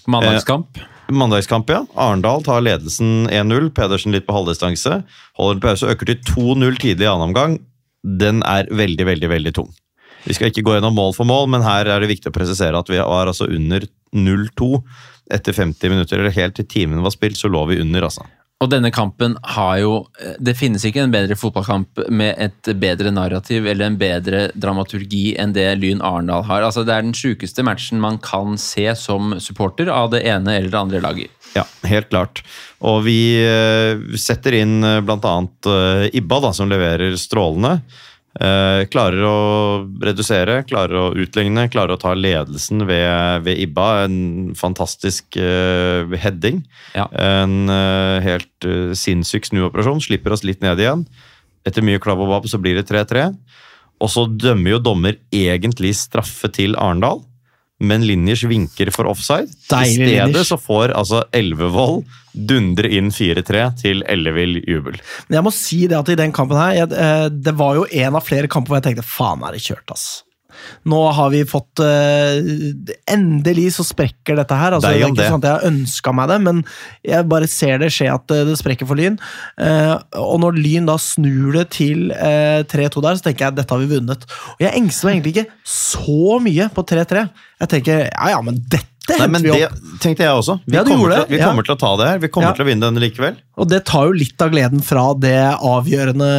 Mandagskamp. Mandagskamp, ja. Arendal tar ledelsen 1-0. Pedersen litt på halvdistanse. Holder en pause, øker til 2-0 tidlig i annen omgang. Den er veldig, veldig veldig tung. Vi skal ikke gå gjennom mål for mål, men her er det viktig å presisere at vi var altså under 0-2 etter 50 minutter, eller helt til timen var spilt, så lå vi under, altså. Og denne kampen har jo Det finnes ikke en bedre fotballkamp med et bedre narrativ eller en bedre dramaturgi enn det Lyn Arendal har. Altså Det er den sjukeste matchen man kan se som supporter av det ene eller det andre laget. Ja, helt klart. Og vi eh, setter inn bl.a. eh, Ibba, da, som leverer strålende. Eh, klarer å redusere, klarer å utligne, klarer å ta ledelsen ved, ved Ibba. En fantastisk eh, heading. Ja. En eh, helt sinnssyk snuoperasjon. Slipper oss litt ned igjen. Etter mye klabb og babb så blir det 3-3. Og så dømmer jo dommer egentlig straffe til Arendal, men Linjers vinker for offside. Deilig, I stedet Linjers. så får altså Elvevold dundre inn 4-3 til ellevill jubel. Men jeg må si det at i den kampen her, jeg, eh, det var jo en av flere kamper hvor jeg tenkte faen er det kjørt, ass. Nå har vi fått eh, Endelig så sprekker dette her. Altså, det er ikke det. sånn at jeg ønska meg det, men jeg bare ser det skje at eh, det sprekker for Lyn. Eh, og når Lyn da snur det til eh, 3-2 der, så tenker jeg at dette har vi vunnet. Og jeg engster meg egentlig ikke så mye på 3-3. Jeg tenker ja ja, men dette Nei, men Det tenkte jeg også. Vi, Ja, kommer, til, vi ja. kommer til å ta det her. Vi kommer Ja. til å vinne denne likevel. Og det tar jo litt av gleden fra det avgjørende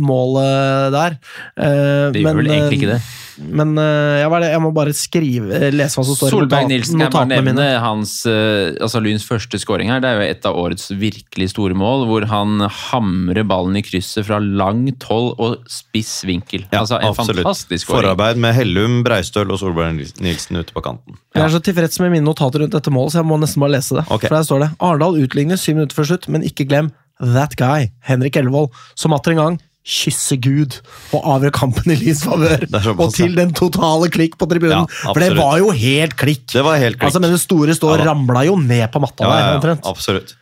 målet der. Eh, Det gjør vel egentlig ikke det. Men eh, ja, jeg må bare skrive, eh, lese hva som står Solberg Nilsen, jeg bare nevne hans, eh, altså Lyns første scoring her. Det er jo et av årets virkelig store mål, hvor han hamrer ballen i krysset fra langt hold og spiss vinkel. Ja, altså En absolutt. fantastisk skåring. Forarbeid med Hellum, Breistøl og Solberg Nilsen ute på kanten. Jeg er så tilfreds med mine notater rundt dette målet, så jeg må nesten bare lese det. Okay. For der står det Arendal utligner syv minutter før slutt, men ikke glem that guy, Henrik Ellevold, som atter en gang kysser Gud og avgjør kampen i Lys favør. Og til den totale klikk på tribunen. Ja, for det var jo helt klikk! Det var helt klikk. Altså, men det store stå Ja ramla jo ned på matta Ja, der, omtrent. absolutt.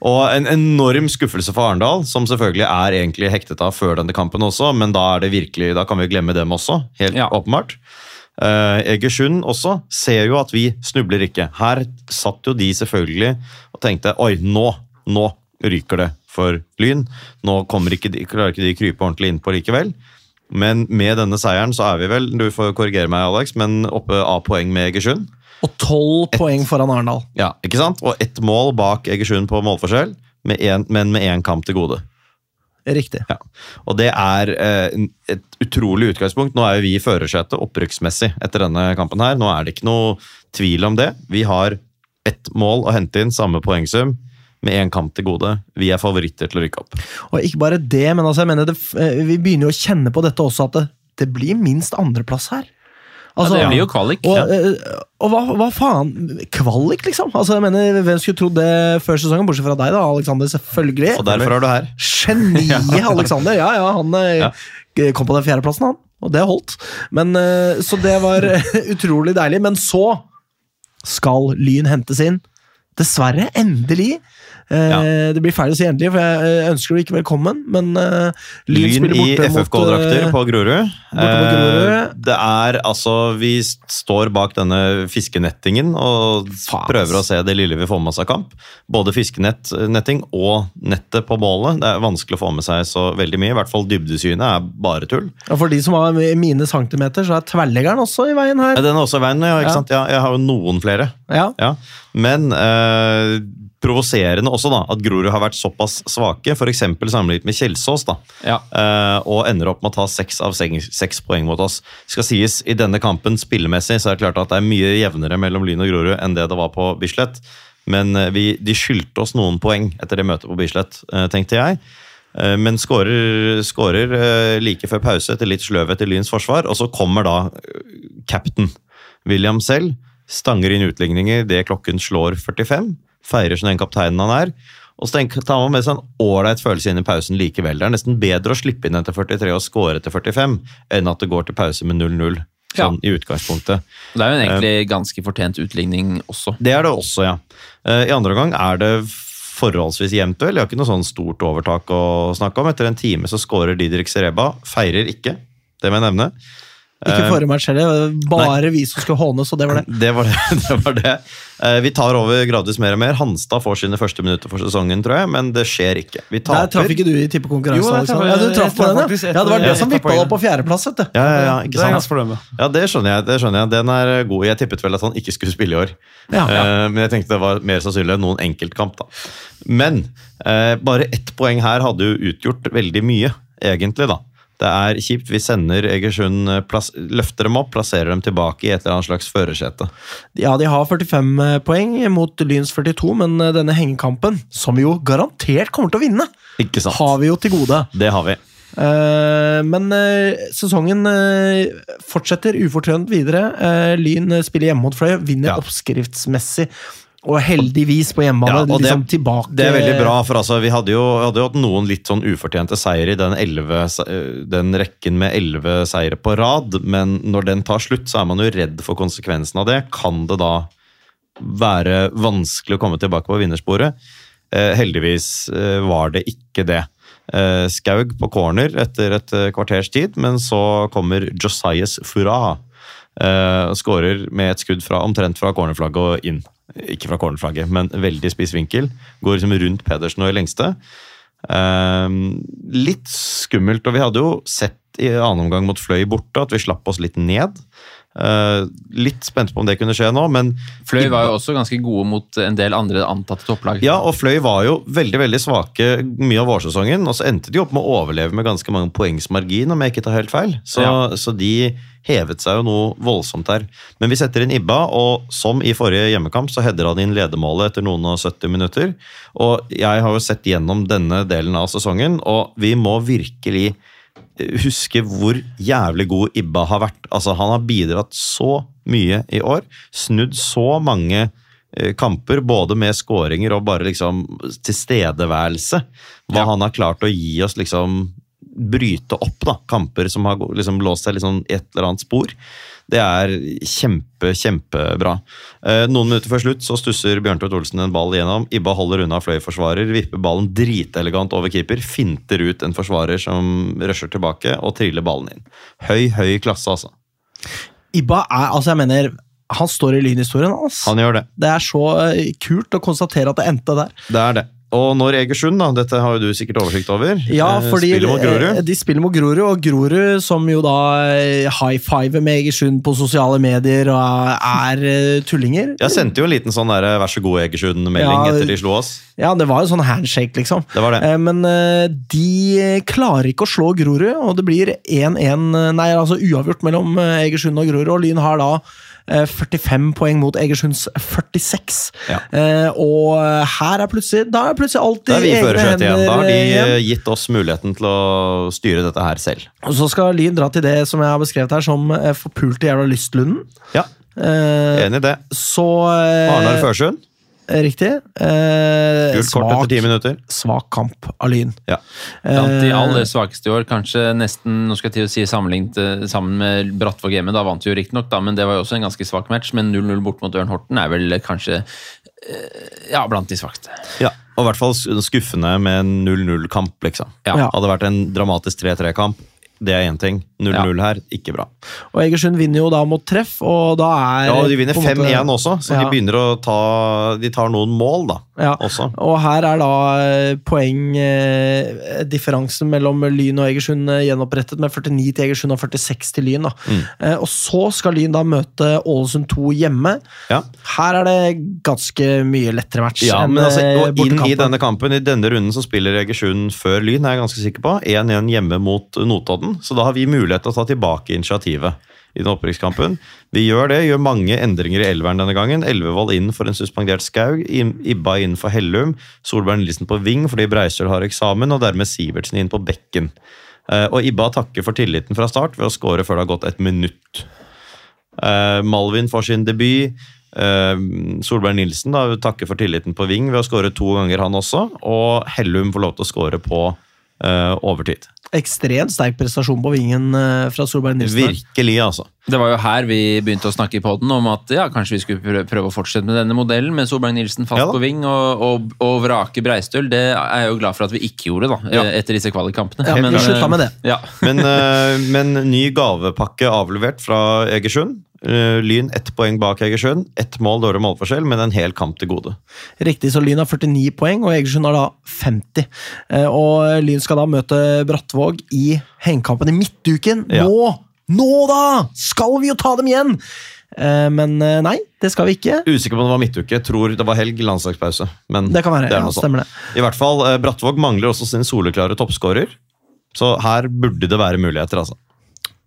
Og en enorm skuffelse for Arendal, som selvfølgelig er egentlig hektet av før denne kampen også, men da er det virkelig, da kan vi glemme dem også, helt Ja. åpenbart. Uh, Egersund også ser jo at vi snubler ikke. Her satt jo de selvfølgelig og tenkte oi, nå, nå ryker det for Lyn. Nå ikke de, klarer ikke de krype ordentlig innpå likevel. Men med denne seieren så er vi vel, du får korrigere meg Alex, men oppe av poeng med Egersund. Og tolv poeng foran Arendal. Ja, ikke sant? Og ett mål bak Egersund på målforskjell, med en, men med én kamp til gode. Riktig. Ja. Og det er eh, et utrolig utgangspunkt. Nå er jo vi i førersetet opprykksmessig etter denne kampen her. Nå er det ikke noe tvil om det. Vi har ett mål å hente inn, samme poengsum. Med én kamp til gode. Vi er favoritter til å rykke opp. Og ikke bare det, men altså, jeg mener det, eh, vi begynner jo å kjenne på dette også, at det, det blir minst andreplass her. Altså, ja, det blir jo kvalik. Og, ja. og, og hva, hva, faen? Kvalik, liksom? Altså, jeg mener, Hvem skulle trodd det før sesongen, bortsett fra deg, da, Alexander? Selvfølgelig. Og derfor er du her. Geniet Alexander! Ja, ja, han eh, ja. kom på den fjerdeplassen, han. Og det holdt. Men, eh, så det var utrolig deilig. Men så skal Lyn hentes inn. Dessverre, endelig, Eh, ja. Det blir feil å si endelig, for jeg eh, ønsker du ikke velkommen, men uh, Lyn, Lyn i FFK-drakter på Grorud. Det er altså Vi står bak denne fiskenettingen og Faen. prøver å se det lille vi får med oss av kamp. Både fiskenetting og nettet på målet. Det er vanskelig å få med seg så veldig mye. I hvert fall dybdesynet er bare tull. Ja, For de som har mine centimeter, så er tverrleggeren også i veien her. Den er også i veien, ja. ikke ja. sant? Ja, jeg har jo noen flere. Ja. ja. Men uh, provoserende også da, at Grorud har vært såpass svake, f.eks. sammenlignet med Kjelsås, da, ja. uh, og ender opp med å ta seks av seks poeng mot oss. skal sies, I denne kampen spillemessig så er det klart at det er mye jevnere mellom Lyn og Grorud enn det det var på Bislett, men uh, vi, de skyldte oss noen poeng etter det møtet på Bislett, uh, tenkte jeg. Men skårer, like før pause etter litt sløvhet i Lyns forsvar, og så kommer da captain William selv. Stanger inn utligninger det klokken slår 45 feirer som den kapteinen han er. Og så tar man med seg en ålreit følelse inn i pausen likevel. Det er nesten bedre å slippe inn etter 43 og score etter 45 enn at det går til pause med 0-0. Sånn ja. i utgangspunktet. Det er jo egentlig uh, ganske fortjent utligning også. Det er det også, ja. Uh, I andre gang er det forholdsvis jevnt. Jeg har ikke noe sånn stort overtak å snakke om. Etter en time så skårer Didrik Sereba. Feirer ikke, det må jeg nevne. Ikke forrige match heller. Bare Nei. vi som skulle hånes, og det var det. Det var det. det, var det. Eh, vi tar over gradvis mer og mer. Hanstad får sine første minutter for sesongen, tror jeg, men det skjer ikke. Vi Der traff ikke du i tippekonkurransen. Ja, du traff på den, ja. ja. Det var det som vippa deg opp på fjerdeplass. vet du. Ja, ja, ja, ikke sant? Ja, det skjønner jeg. det skjønner jeg. Den er god. Jeg tippet vel at han ikke skulle spille i år. Ja, ja. Men jeg tenkte det var mer sannsynlig enn noen enkeltkamp. da. Men bare ett poeng her hadde jo utgjort veldig mye, egentlig. da. Det er kjipt. Vi sender Egersund, eh, løfter dem opp, plasserer dem tilbake i et eller annet slags førersete. Ja, de har 45 eh, poeng mot Lyns 42, men eh, denne hengekampen, som vi jo garantert kommer til å vinne, Ikke sant. har vi jo til gode. Det har vi. men sesongen fortsetter ufortrødent videre. Lyn spiller hjemme mot Fløy, vinner ja. oppskriftsmessig. Og heldigvis på hjemmebane. Ja, liksom det, tilbake. det er veldig bra, for altså, vi hadde jo, hadde jo hatt noen litt sånn ufortjente seire i den, 11, den rekken med elleve seire på rad, men når den tar slutt, så er man jo redd for konsekvensen av det. Kan det da være vanskelig å komme tilbake på vinnersporet? Eh, heldigvis eh, var det ikke det. Eh, Skaug på corner etter et eh, kvarters tid, men så kommer Josias Fura. Eh, skårer med et skudd fra, omtrent fra cornerflagget og inn. Ikke fra cornerflagget, men veldig spiss vinkel. Går liksom rundt Pedersen og i lengste. Um, litt skummelt, og vi hadde jo sett i annen omgang mot Fløy borte at vi slapp oss litt ned. Uh, litt spent på om det kunne skje nå, men Fløy var jo også ganske gode mot en del andre antatte topplag. Ja, og Fløy var jo veldig veldig svake mye av vårsesongen, og så endte de opp med å overleve med ganske mange poengs margin, om jeg ikke tar helt feil. Så, ja. så de hevet seg jo noe voldsomt her. Men vi setter inn Ibba, og som i forrige hjemmekamp, så header han inn ledermålet etter noen og 70 minutter. Og jeg har jo sett gjennom denne delen av sesongen, og vi må virkelig huske hvor jævlig god Ibba har vært. Altså, han har bidratt så mye i år. Snudd så mange eh, kamper, både med skåringer og bare liksom tilstedeværelse. Hva ja. han har klart å gi oss liksom bryte opp da, kamper som har liksom låst seg liksom i et eller annet spor. Det er kjempe, kjempebra. Eh, noen minutter før slutt så stusser Bjørntvedt Olsen en ball igjennom. Ibba holder unna fløyforsvarer, vipper ballen dritelegant over keeper, finter ut en forsvarer som rusher tilbake, og triller ballen inn. Høy, høy klasse, altså. Ibba er Altså, jeg mener Han står i lynhistorien, altså. Han gjør det. Det er så eh, kult å konstatere at det endte der. Det er det. Og når Egersund, da, dette har jo du sikkert oversikt over, Ja, eh, fordi spiller mot eh, Grorud. de spiller mot Grorud, og Grorud, som jo da eh, high fiver med Egersund på sosiale medier og er eh, tullinger Jeg sendte jo en liten sånn der, 'vær så god, Egersund'-melding Ja, etter de slo oss. Ja, det var jo sånn handshake, liksom. Det var det. Eh, Men eh, de klarer ikke å slå Grorud, og det blir 1-1, nei, altså uavgjort mellom eh, Egersund og Grorud. Og Lyn har da eh, 45 poeng mot Egersunds 46. Ja. Eh, og her er plutselig Da er plutselig alt i førersetet igjen. Da har de eh, igjen. eh, gitt oss muligheten til å styre dette her selv. Og så skal Lyn dra til det som jeg har beskrevet her som eh, forpulte jævla lystlunden. Ja, Eh, enig i det. så eh, Arnar Førsund, Riktig. Eh, gult kort etter ti minutter. svak kamp av Lyn. Ja. Blant de Eh, aller svakeste i år, kanskje nesten nå skal jeg til å si sammenlignet eh, sammen med Brattvåg hjemme. Da vant vi jo riktignok, men det var jo også en ganske svak match. Men 0-0 bort mot Ørn Horten er vel kanskje eh, ja, blant de svakeste. Ja, og i hvert fall skuffende med en 0-0-kamp, liksom. Ja. Ja. Hadde vært en dramatisk 3-3-kamp. Det er én ting. 0-0 her, ikke bra. Og Egersund vinner jo da mot treff, og da er Ja, og De vinner på en måte- 5-1 også, så Ja. de begynner å ta De tar noen mål, da. Ja. Også. Og her er da eh, poengdifferansen mellom Lyn og Egersund eh, gjenopprettet med 49 til Egersund og 46 til Lyn. Da. Mm. Eh, Og så skal Lyn da møte Ålesund 2 hjemme. Ja. Her er det ganske mye lettere match Ja, men altså, eh, og inn i denne kampen, i denne runden, så spiller Egersund før Lyn, er jeg ganske sikker på. 1-1 hjemme mot Notodden, så da har vi mulighet til å ta tilbake initiativet i den opprykkskampen. Vi gjør det, gjør mange endringer i elveren denne gangen. Elvevold inn for en suspendert Skaug, Ibba inn for Hellum, Solberg Nilsen på ving fordi Breistøl har eksamen, og dermed Sivertsen inn på bekken. Eh, Og Ibba takker for tilliten fra start ved å skåre før det har gått et minutt. Eh, Malvin får sin debut. Eh, Solberg Nilsen da, takker for tilliten på Ving ved å skåre to ganger, han også. Og Hellum får lov til å skåre på overtid. Ekstremt sterk prestasjon på vingen eh, fra Solberg Nilsen. Virkelig, altså. Det var jo her vi begynte å snakke i podden om at ja, kanskje vi skulle prøve, å fortsette med denne modellen med Solberg Nilsen fast Ja på ving og, og, og vrake Breistøl. Det er jeg jo glad for at vi ikke gjorde da, Ja. eh, etter disse kvalikkampene. Ja, vi slutta med det. Ja. Men, men ny gavepakke avlevert fra Egersund. Eh, Lyn ett poeng bak Egersund. Ett mål dårlig målforskjell, men en hel kamp til gode. Riktig, så Lyn har 49 poeng, og Egersund har da 50. Eh, Og Lyn skal da møte Brattvåg i hengekampen i midtuken. Ja. Nå! Nå, da! Skal vi jo ta dem igjen! Eh, Men nei, det skal vi ikke. Usikker på om det var midtuke. Tror det var helg, landslagspause. Men Det kan være. er Ja, stemmer det. I hvert fall, Brattvåg mangler også sin soleklare toppskårer. Så her burde det være muligheter, altså.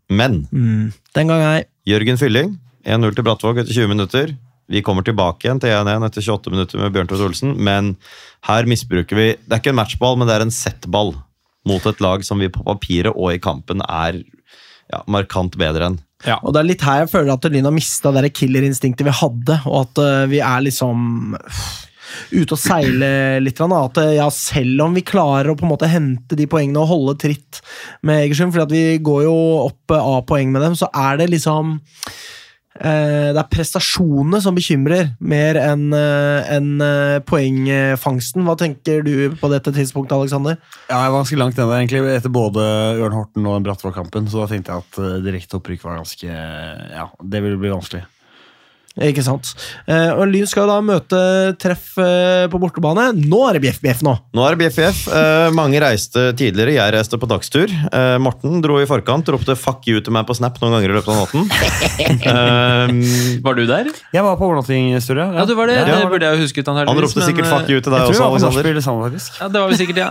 Men Mm. Den gang ei. Jørgen Fylling, 1-0 til Brattvåg etter 20 minutter. Vi kommer tilbake igjen til 1-1 etter 28 minutter med Bjørn Tvedt Olsen, men her misbruker vi Det er ikke en matchball, men det er en settball mot et lag som vi på papiret og i kampen er ja, markant bedre enn. Ja. Og det er litt her jeg føler at Lyn har mista det killerinstinktet vi hadde, og at eh, vi er liksom ute og seile litt. At eh, ja, selv om vi klarer å på en måte hente de poengene og holde tritt med Egersund, for vi går jo opp av A-poeng med dem, så er det liksom eh, det er prestasjonene som bekymrer, mer enn en eh, poengfangsten. Hva tenker du på dette tidspunktet, Alexander? Ja, jeg var ganske langt nede egentlig, etter både Ørn Horten og den Brattvåg-kampen, så da tenkte jeg at direkte opprykk var ganske Ja, det ville bli vanskelig. Ikke sant. Eh, og Lyn skal da møte treff eh, på bortebane. Nå er det bjeff-bjeff nå! Nå er det BFF. Eh, mange reiste tidligere, jeg reiste på dagstur. Eh, Morten dro i forkant, ropte 'fuck you' til meg på Snap noen ganger i løpet av natten. Eh, Var du der? Jeg var på overnatting, Sture. Ja, du var det. Ja, det burde jeg jo husket han han ropte men, sikkert 'fuck you' til deg Jeg tror også, jeg var på Alexander. sammen. Ja, det var vi sikkert, ja.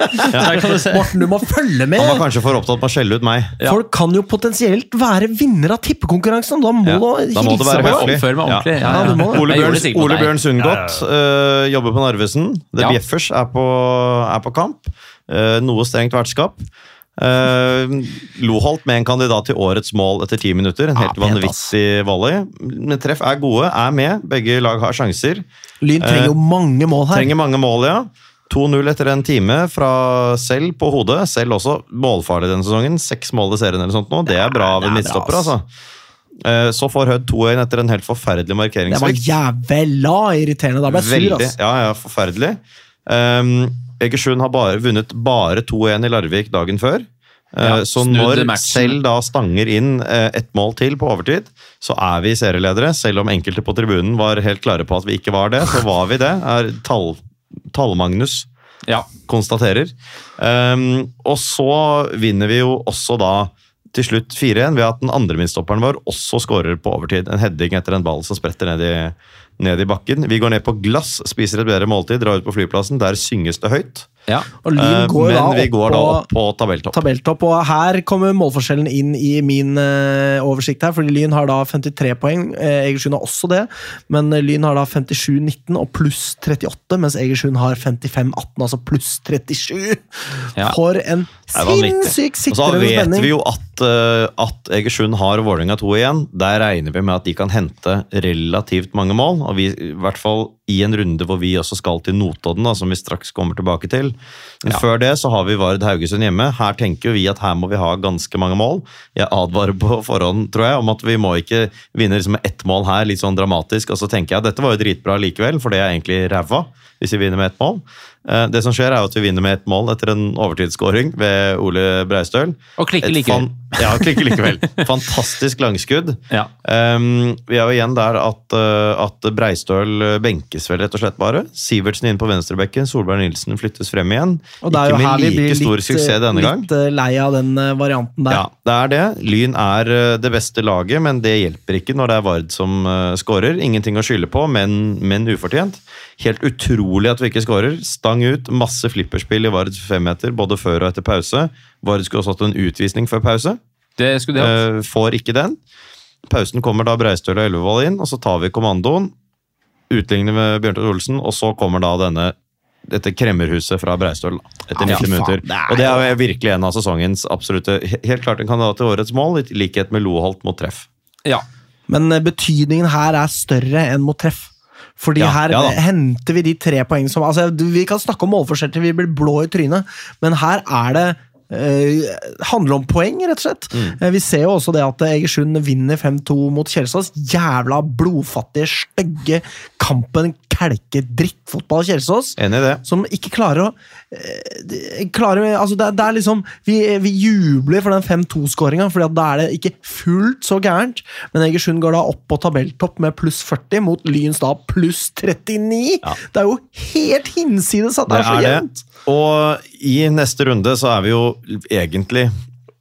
Se. Morten, du må følge med! Han var kanskje for opptatt med å skjelle ut meg. Ja. Folk kan jo potensielt være vinner av tippekonkurransen! Da må Ja, du hilse på dem. Ja, Ja. Ole Jeg Bjørn, det sikkert på Ole. Bjørn Sundgodt øh, jobber på Narvesen. The Ja. Bjeffers er på, er på kamp. Uh, noe strengt vertskap. Uh, Loholt med en kandidat til årets mål etter ti minutter. En helt Ja, vanvittig volley. Men treff er gode, er med. Begge lag har sjanser. Lyn trenger jo mange mål her. Trenger mange mål, ja. 2-0 etter en time fra selv på hodet. Selv også målfarlig denne sesongen. Seks mål i serien eller sånt nå. Det er bra ved er midtstopper, altså. Eh, Så får Hødd 2-1 etter en helt forferdelig Det var jævla irriterende. Da ble jeg sur, altså. Ja, ja, forferdelig. Um, Egersund har bare, vunnet bare 2-1 i Larvik dagen før. Eh, Ja, så når selv da stanger inn eh, ett mål til på overtid, så er vi serieledere. Selv om enkelte på tribunen var helt klare på at vi ikke var det, så var vi det. Er tall, Tall-Magnus Ja. konstaterer. Um, og så vinner vi jo også da til slutt 4-1 ved at den andre midtstopperen vår også skårer på overtid. En heading etter en ball som spretter ned i, ned i bakken. Vi går ned på glass, spiser et bedre måltid, drar ut på flyplassen. Der synges det høyt. Ja. Og Lyn går men da vi går da opp på tabelltopp. tabelltopp, og her kommer målforskjellen inn i min eh, oversikt her, fordi Lyn har da 53 poeng. Eh, Egersund har også det, men eh, Lyn har da 57-19 og pluss 38, mens Egersund har 55-18, altså pluss 37. Ja. For en sinnssyk sikrende spenning! Og så vet vi jo at, at Egersund har Vålerenga 2 igjen. Der regner vi med at de kan hente relativt mange mål. og vi, I hvert fall i en runde hvor vi også skal til Notodden, da, som vi straks kommer tilbake til. Men Ja. før det så har vi Vard Haugesund hjemme. Her tenker vi at her må vi ha ganske mange mål. Jeg advarer på forhånd tror jeg, om at vi må ikke vinne liksom ett mål her, litt sånn dramatisk. Og så tenker jeg at dette var jo dritbra likevel, for det er egentlig ræva hvis vi vinner med ett mål. Eh, Det som skjer er at vi vinner med ett mål etter en overtidsskåring ved Ole Breistøl. Og klikker likevel. Ja, klikker likevel. Fantastisk langskudd. Ja. Um, vi er jo igjen der at, uh, at Breistøl benkes vel rett og slett bare. Sivertsen inn på venstrebekken, Solberg Nilsen flyttes frem igjen. Og det er jo Ikke her med vi blir like stor suksess denne gang. litt eh, lei av den eh, varianten der. Ja, det er det. Lyn er det beste laget, men det hjelper ikke når det er Vard som skårer. Ingenting å skylde på, men, men ufortjent. Helt utrolig at vi ikke skårer. Stang ut, masse flipperspill i Vards femmeter både før og etter pause. Vard skulle også hatt en utvisning før pause. Det skulle de hatt. Eh, får ikke den. Pausen kommer da Breistøl og Elvevold inn, og så tar vi kommandoen. Utligner med Bjørntveit Olsen, og så kommer da denne dette kremmerhuset fra Breistøl etter Ja, 90 faen, minutter. er Og det er jo virkelig en av sesongens absolutte Helt klart en kandidat til årets mål, i likhet med Loholt mot treff. Ja. Men eh, betydningen her er større enn mot treff. Fordi Ja, her ja eh, henter vi de tre poengene som altså, Vi kan snakke om målforskjell til vi blir blå i trynet, men her er det eh, handler om poeng, rett og slett. Mm. Eh, vi ser jo også det at Egersund vinner 5-2 mot Kjelsås. Jævla blodfattige, stygge kampen, kelke drittfotball Kjelsås. Enig i det. Som ikke klarer å eh, klarer, altså det, er- det er liksom Vi, vi jubler for den 5-2-skåringa, for da er det ikke fullt så gærent. Men Egersund går da opp på tabelltopp med pluss 40, mot Lyns da pluss 39! Ja. Det er jo helt hinsides at det, Det er så jevnt! Og i neste runde så er vi jo egentlig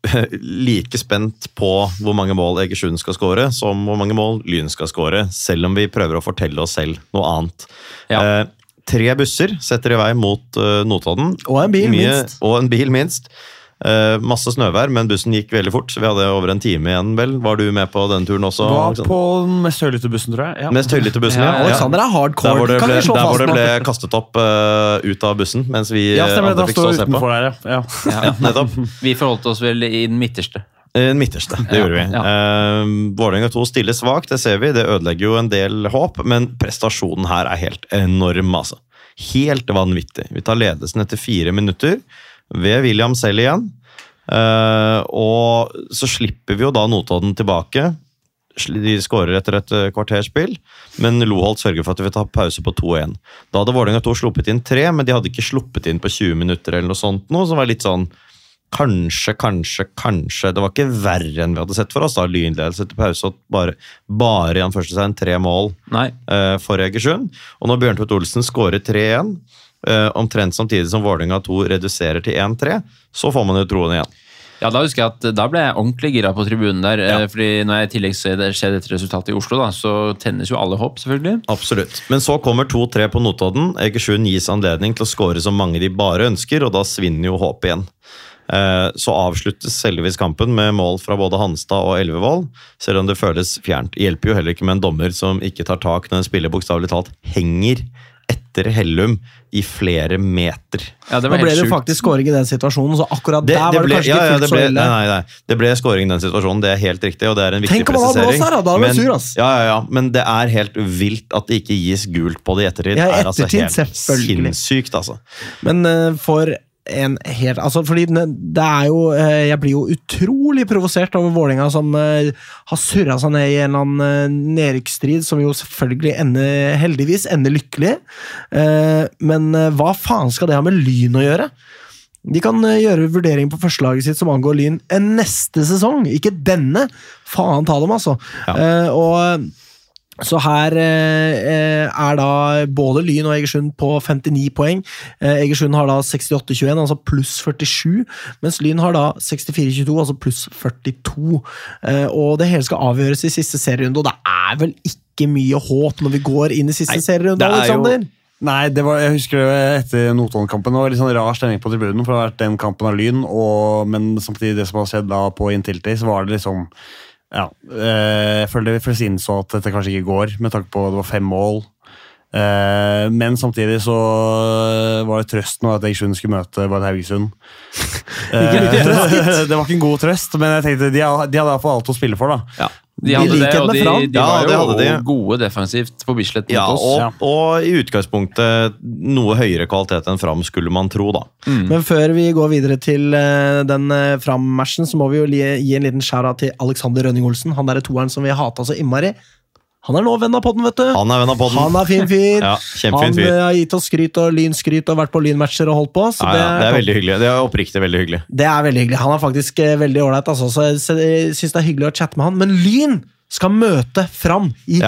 like spent på hvor mange mål Egersund skal skåre, som hvor mange mål Lyn skal skåre, selv om vi prøver å fortelle oss selv noe annet. Ja. Eh, tre busser setter i vei mot uh, Notodden. Og en bil, Mye- minst. Og en bil, minst. Uh, masse snøvær, men bussen gikk veldig fort, så vi hadde over en time igjen, vel. Var du med på den turen også? Var på den mest høylytte bussen, tror jeg. Ja. Mest høylytte bussen, Ja, ja. Alexander er Der hardcore, hvor det ble, der hvor det ble kastet opp uh, ut av bussen, mens vi Ja, stemmer andre fikk stå og se på. der, ja. ja. Ja, nettopp. Vi forholdt oss vel i den midterste. Eh, Midterste, det gjorde vi. ja. Uh, Vålerenga 2 stiller svakt, det ser vi. Det ødelegger jo en del håp, men prestasjonen her er helt enorm, altså. Helt vanvittig. Vi tar ledelsen etter fire minutter ved William selv igjen. Uh, og så slipper vi jo da Notodden tilbake. De skårer etter et kvarterspill, men Loholt sørger for at vi tar pause på 2-1. Da hadde Vålerenga 2 sluppet inn tre, men de hadde ikke sluppet inn på 20 minutter, eller noe sånt, noe, som var litt sånn Kanskje, kanskje, kanskje. Det var ikke verre enn vi hadde sett for oss. da Lynledelse etter pause og bare, bare i anførselstegn tre mål eh, for Egersund. Og når Bjørntvedt Olsen skårer 3-1, uh, omtrent samtidig som Vålerenga 2 reduserer til 1-3, så får man jo troen igjen. Ja, Da husker jeg at da ble jeg ordentlig gira på tribunen der. Ja. eh, fordi når jeg i tillegg ser det skjer dette resultatet i Oslo, da, så tennes jo alle håp, selvfølgelig. Absolutt. Men så kommer 2-3 på Notodden. Egersund gis anledning til å skåre så mange de bare ønsker, og da svinner jo håpet igjen. Eh, Så avsluttes heldigvis kampen med mål fra både Hanstad og Elvevold, selv om det føles fjernt. Hjelper jo heller ikke med en dommer som ikke tar tak når en spiller bokstavelig talt henger etter Hellum i flere meter. Ja, det Nå var ble helt det sjukt. faktisk scoring i den situasjonen, så akkurat Det, der var det det ble, kanskje ja, ja, ikke det fullt ble, så ille. nei, nei, nei. det ble scoring i den situasjonen, det er helt riktig, og det er en viktig Tenk om han hadde presisering. blåst her, da, da hadde sur, ass. Ja, ja, ja, men det er helt vilt at det ikke gis gult på det i ettertid. Ja, i er altså helt selvfølgelig. sinnssykt, altså. Men uh, for en helt Altså, fordi det er jo eh, Jeg blir jo utrolig provosert over Vålerenga som eh, har surra seg ned i en eller annen uh, nedrykksstrid, som jo selvfølgelig ender, heldigvis ender lykkelig. Eh, men eh, hva faen skal det ha med Lyn å gjøre? De kan eh, gjøre vurdering på førstelaget sitt som angår Lyn eh, neste sesong, ikke denne. Faen ta dem, altså. Ja. Eh, og så her eh, er da både Lyn og Egersund på 59 poeng. Eh, Egersund har da 68-21, altså pluss 47, mens Lyn har da 64-22, altså pluss 42. Eh, og det hele skal avgjøres i siste serierunde, og det er vel ikke mye håp når vi går inn i siste Nei, serierunde, det er Alexander? Nei, det var, jeg husker det etter Notodden-kampen. Det var litt sånn rar stemning på tribunen, for det har vært den kampen av Lyn, og, men samtidig det som har skjedd da på Intility, så var det liksom ja, eh, Jeg føler fleste innså at dette kanskje ikke går, med tanke på at det var fem mål. Eh, men samtidig så var det trøsten at Egersund skulle møte Vard Haugesund. Gitt. det var ikke en god trøst, men jeg tenkte de hadde iallfall alt å spille for. da. Ja. De I hadde det, likhet og med de, de Ja, var jo de. gode defensivt på Bislett mot Ja, oss. og, Ja. og i utgangspunktet noe høyere kvalitet enn Fram, skulle man tro, da. Men før vi går videre til eh, den uh, fram-matchen, så må vi jo gi en liten shout-out til Alexander Rønning Olsen. Han derre toeren som vi hata så innmari. Han er nå venn av podden, vet du. Han er venn av podden. Han er fin fyr. Ja, kjempefin Han fyr. Han har gitt oss skryt og lynskryt og vært på lynmatcher og holdt på. Så Ja, ja, det er veldig hyggelig. Det er oppriktig veldig hyggelig. det er veldig hyggelig. Han er faktisk eh, veldig ålreit, altså, så jeg sy- jeg syns det er hyggelig å chatte med han. Men Lyn skal møte Fram i.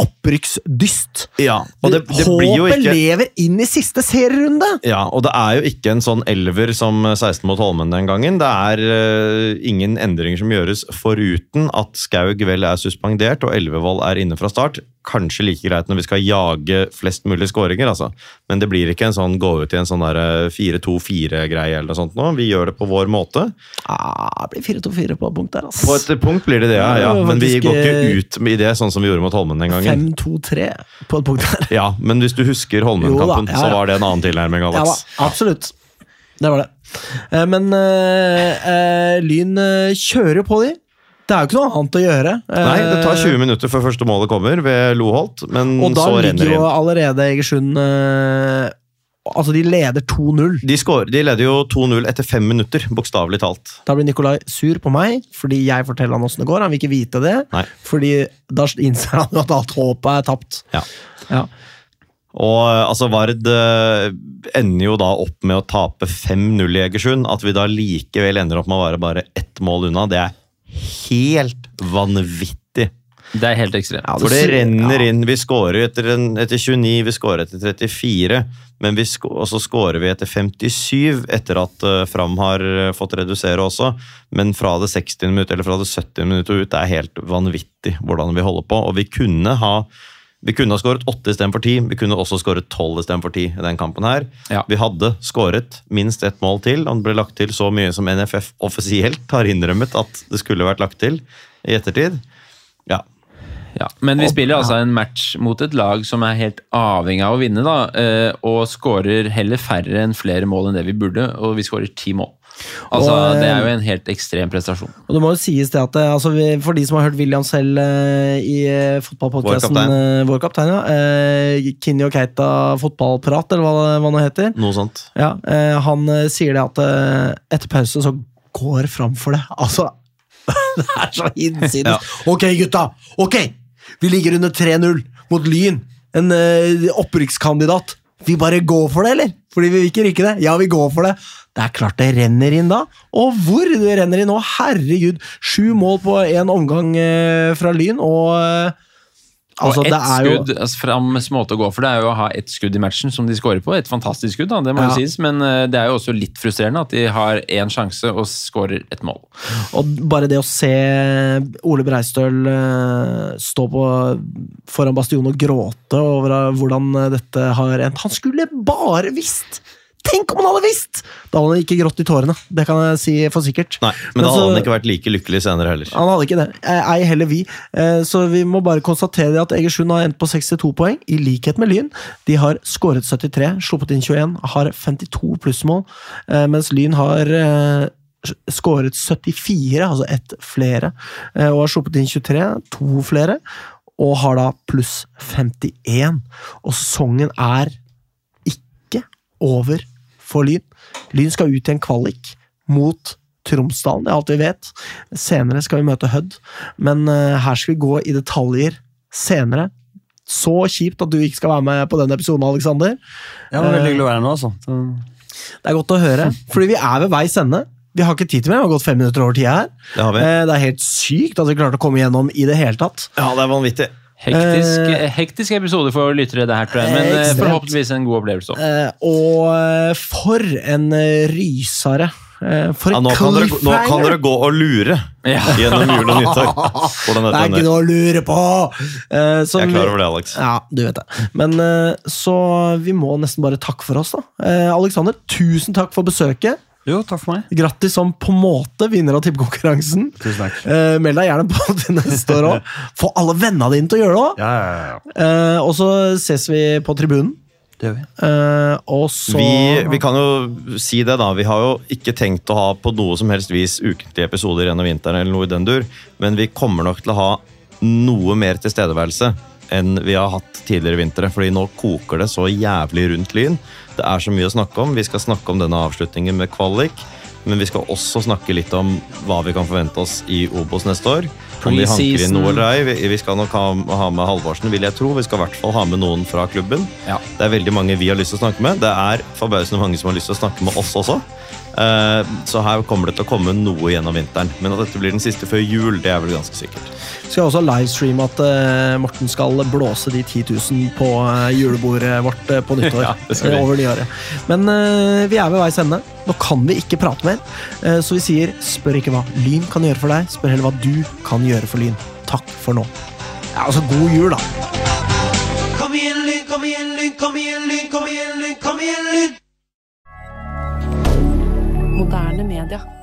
opprykksdyst. Ja, og det, det Håpet ikke lever inn i siste serierunde! Ja, og det er jo ikke en sånn elver som 16 mot Holmen den gangen. Det er uh, ingen endringer som gjøres foruten at Skaug vel er suspendert og Elvevold er inne fra start. Kanskje like greit når vi skal jage flest mulig skåringer, altså. Men det blir ikke en sånn gå ut i en sånn eh, 4-2-4-greie eller noe sånt nå. Vi gjør det på vår måte. Ah, det blir 4-2-4 på punkt der, altså. På et punkt blir det det, ja. ja. Men vi går eh, ikke ut i det sånn som vi gjorde mot Holmen den gangen. 5-2-3 på et punkt der. Ja, Men hvis du husker Holmen-kampen, ja, ja. så var det en annen tilnærming, Ja absolutt. Det var det. Eh, Men uh, uh, Lyn eh, kjører på de. Det er jo ikke noe annet å gjøre. Nei, det tar Eh, 20 minutter før første målet kommer ved Loholt, men så Og da så renner ligger det jo allerede Egersund eh, Altså, de leder 2-0. De, de leder jo 2-0 etter fem minutter, bokstavelig talt. Da blir Nikolai sur på meg fordi jeg forteller han åssen det går. Han vil ikke vite det, Nei. fordi da innser han jo at alt håpet er tapt. Ja. Ja. Og eh, altså, Vard eh, ender jo da opp med å tape 5-0 i Egersund. At vi da likevel ender opp med å være bare ett mål unna, det er helt vanvittig. Det er helt ekstremt. Ja, For det renner inn. Vi scorer etter, etter 29, vi scorer etter 34, men vi og så scorer vi etter 57 etter at uh, Fram har eh, fått redusere også. Men fra det 60. minutt eller fra det 70. minutt og ut, det er helt vanvittig hvordan vi holder på. Og vi kunne ha vi kunne ha skåret åtte istedenfor ti. Vi kunne også skåret tolv istedenfor ti i den kampen. her. Ja. Vi hadde skåret minst ett mål til. og Det ble lagt til så mye som NFF offisielt har innrømmet at det skulle vært lagt til i ettertid. Ja, Ja, men vi spiller altså en match mot et lag som er helt avhengig av å vinne, da, eh, og skårer heller færre enn flere mål enn det vi burde, og vi skårer ti mål. Altså, Og, eh, Det er jo en helt ekstrem prestasjon. Og det må jo sies det at eh, altså, For de som har hørt William selv eh, i fotballpodkasten Vår kaptein. eh, Vår kaptein, ja. Uh, Kinni og Keita fotballprat, eller hva, hva det heter. noe sånt. Ja, eh, han eh, sier det at eh, etter pause så går fram for det. Altså, det er så hinsides. Ja. Ok, gutta! Ok! Vi ligger under 3-0 mot Lyn. En uh, opprykkskandidat. Vi bare går for det, eller? Fordi vi vil ikke rykke det. Ja, vi går for det. Det er klart det renner inn da. Og hvor det renner inn nå! Herregud! Sju mål på én omgang eh, fra Lyn, og eh, Altså, og ett det er jo skudd, altså, Frams måte å gå for det er jo å ha ett skudd i matchen som de scorer på. Et fantastisk skudd, da, det må Ja. jo sies, men eh, det er jo også litt frustrerende at de har én sjanse og scorer et mål. Og bare det å se Ole Breistøl stå på foran Bastion og gråte over hvordan dette har endt Han skulle bare visst! Tenk om han hadde visst! Da hadde han ikke grått i tårene. Det kan jeg si for sikkert. Nei, Men, da så- hadde han ikke vært like lykkelig senere heller. Han hadde ikke det. Eh, Ei heller vi. Eh, Så vi må bare konstatere at Egersund har endt på 62 poeng, i likhet med Lyn. De har skåret 73, sluppet inn 21, har 52 plussmål, eh, mens Lyn har skåret 74, altså ett flere, og har sluppet inn 23, to flere, og har da pluss 51. Og sesongen er ikke over for Lyn. Lyn skal ut i en kvalik mot Tromsdalen, det er alt vi vet. Senere skal vi møte Hødd, men eh, her skal vi gå i detaljer senere. Så kjipt at du ikke skal være med på den episoden, Alexander. Ja, veldig hyggelig å være med, altså. Det er godt å høre, fordi vi er ved veis ende. Vi har ikke tid til mer, vi har gått fem minutter over tida her. Det har vi. Eh, Det er helt sykt at vi klarte å komme gjennom i det hele tatt. Ja, det er vanvittig. Hektisk, uh, hektisk episode for lyttere, det her, tror jeg. Men eh, Ekstremt. forhåpentligvis en god opplevelse. Eh, Og for en rysare. Eh, For Ja, nå, kan dere, nå kan dere gå og lure Ja. gjennom jul og nyttår. Det er ikke noe å lure på! Uh, så Jeg er klar over det, Alex. Ja, du vet det. Men så vi må nesten bare takke for oss, da. Eh, Alexander, tusen takk for besøket. Jo, takk for meg. Grattis som på en måte vinner av tippekonkurransen. Eh, meld deg gjerne på til neste år òg. Få alle vennene dine til å gjøre det òg. Ja, ja, ja. Eh, og så ses vi på tribunen. Det gjør vi. Eh, og så Vi, vi kan jo si det, da. Vi har jo ikke tenkt å ha på noe som helst vis ukentlige episoder gjennom vinteren, eller noe i den dur, men vi kommer nok til å ha noe mer tilstedeværelse enn vi har hatt tidligere vintre. fordi nå koker det så jævlig rundt Lyn. Det er så mye å snakke om. Vi skal snakke om denne avslutningen med kvalik. Men vi skal også snakke litt om hva vi kan forvente oss i Obos neste år. Om vi hanker inn noe eller ei. Vi, vi skal nok ha, ha med Halvorsen, vil jeg tro. Vi skal i hvert fall ha med noen fra klubben. Ja. Det er veldig mange vi har lyst til å snakke med. Det er forbausende mange som har lyst til å snakke med oss også. Eh, Så her kommer det til å komme noe gjennom vinteren. Men at dette blir den siste før jul, det er vel ganske sikkert. skal også livestreame at eh, Morten skal blåse de 10 000 på eh, julebordet vårt på nyttår. Ja, det skal vi. over nyåret. Men vi er ved veis ende. Nå kan vi ikke prate mer. Eh, så vi sier spør ikke hva Lyn kan gjøre for deg, spør heller hva du kan gjøre for Lyn. Takk for nå. Ja, altså, god jul, da. Kom igjen, Lyn, kom igjen, Lyn, kom igjen, Lyn, kom igjen, Lyn, kom igjen, Lyn! Moderne media.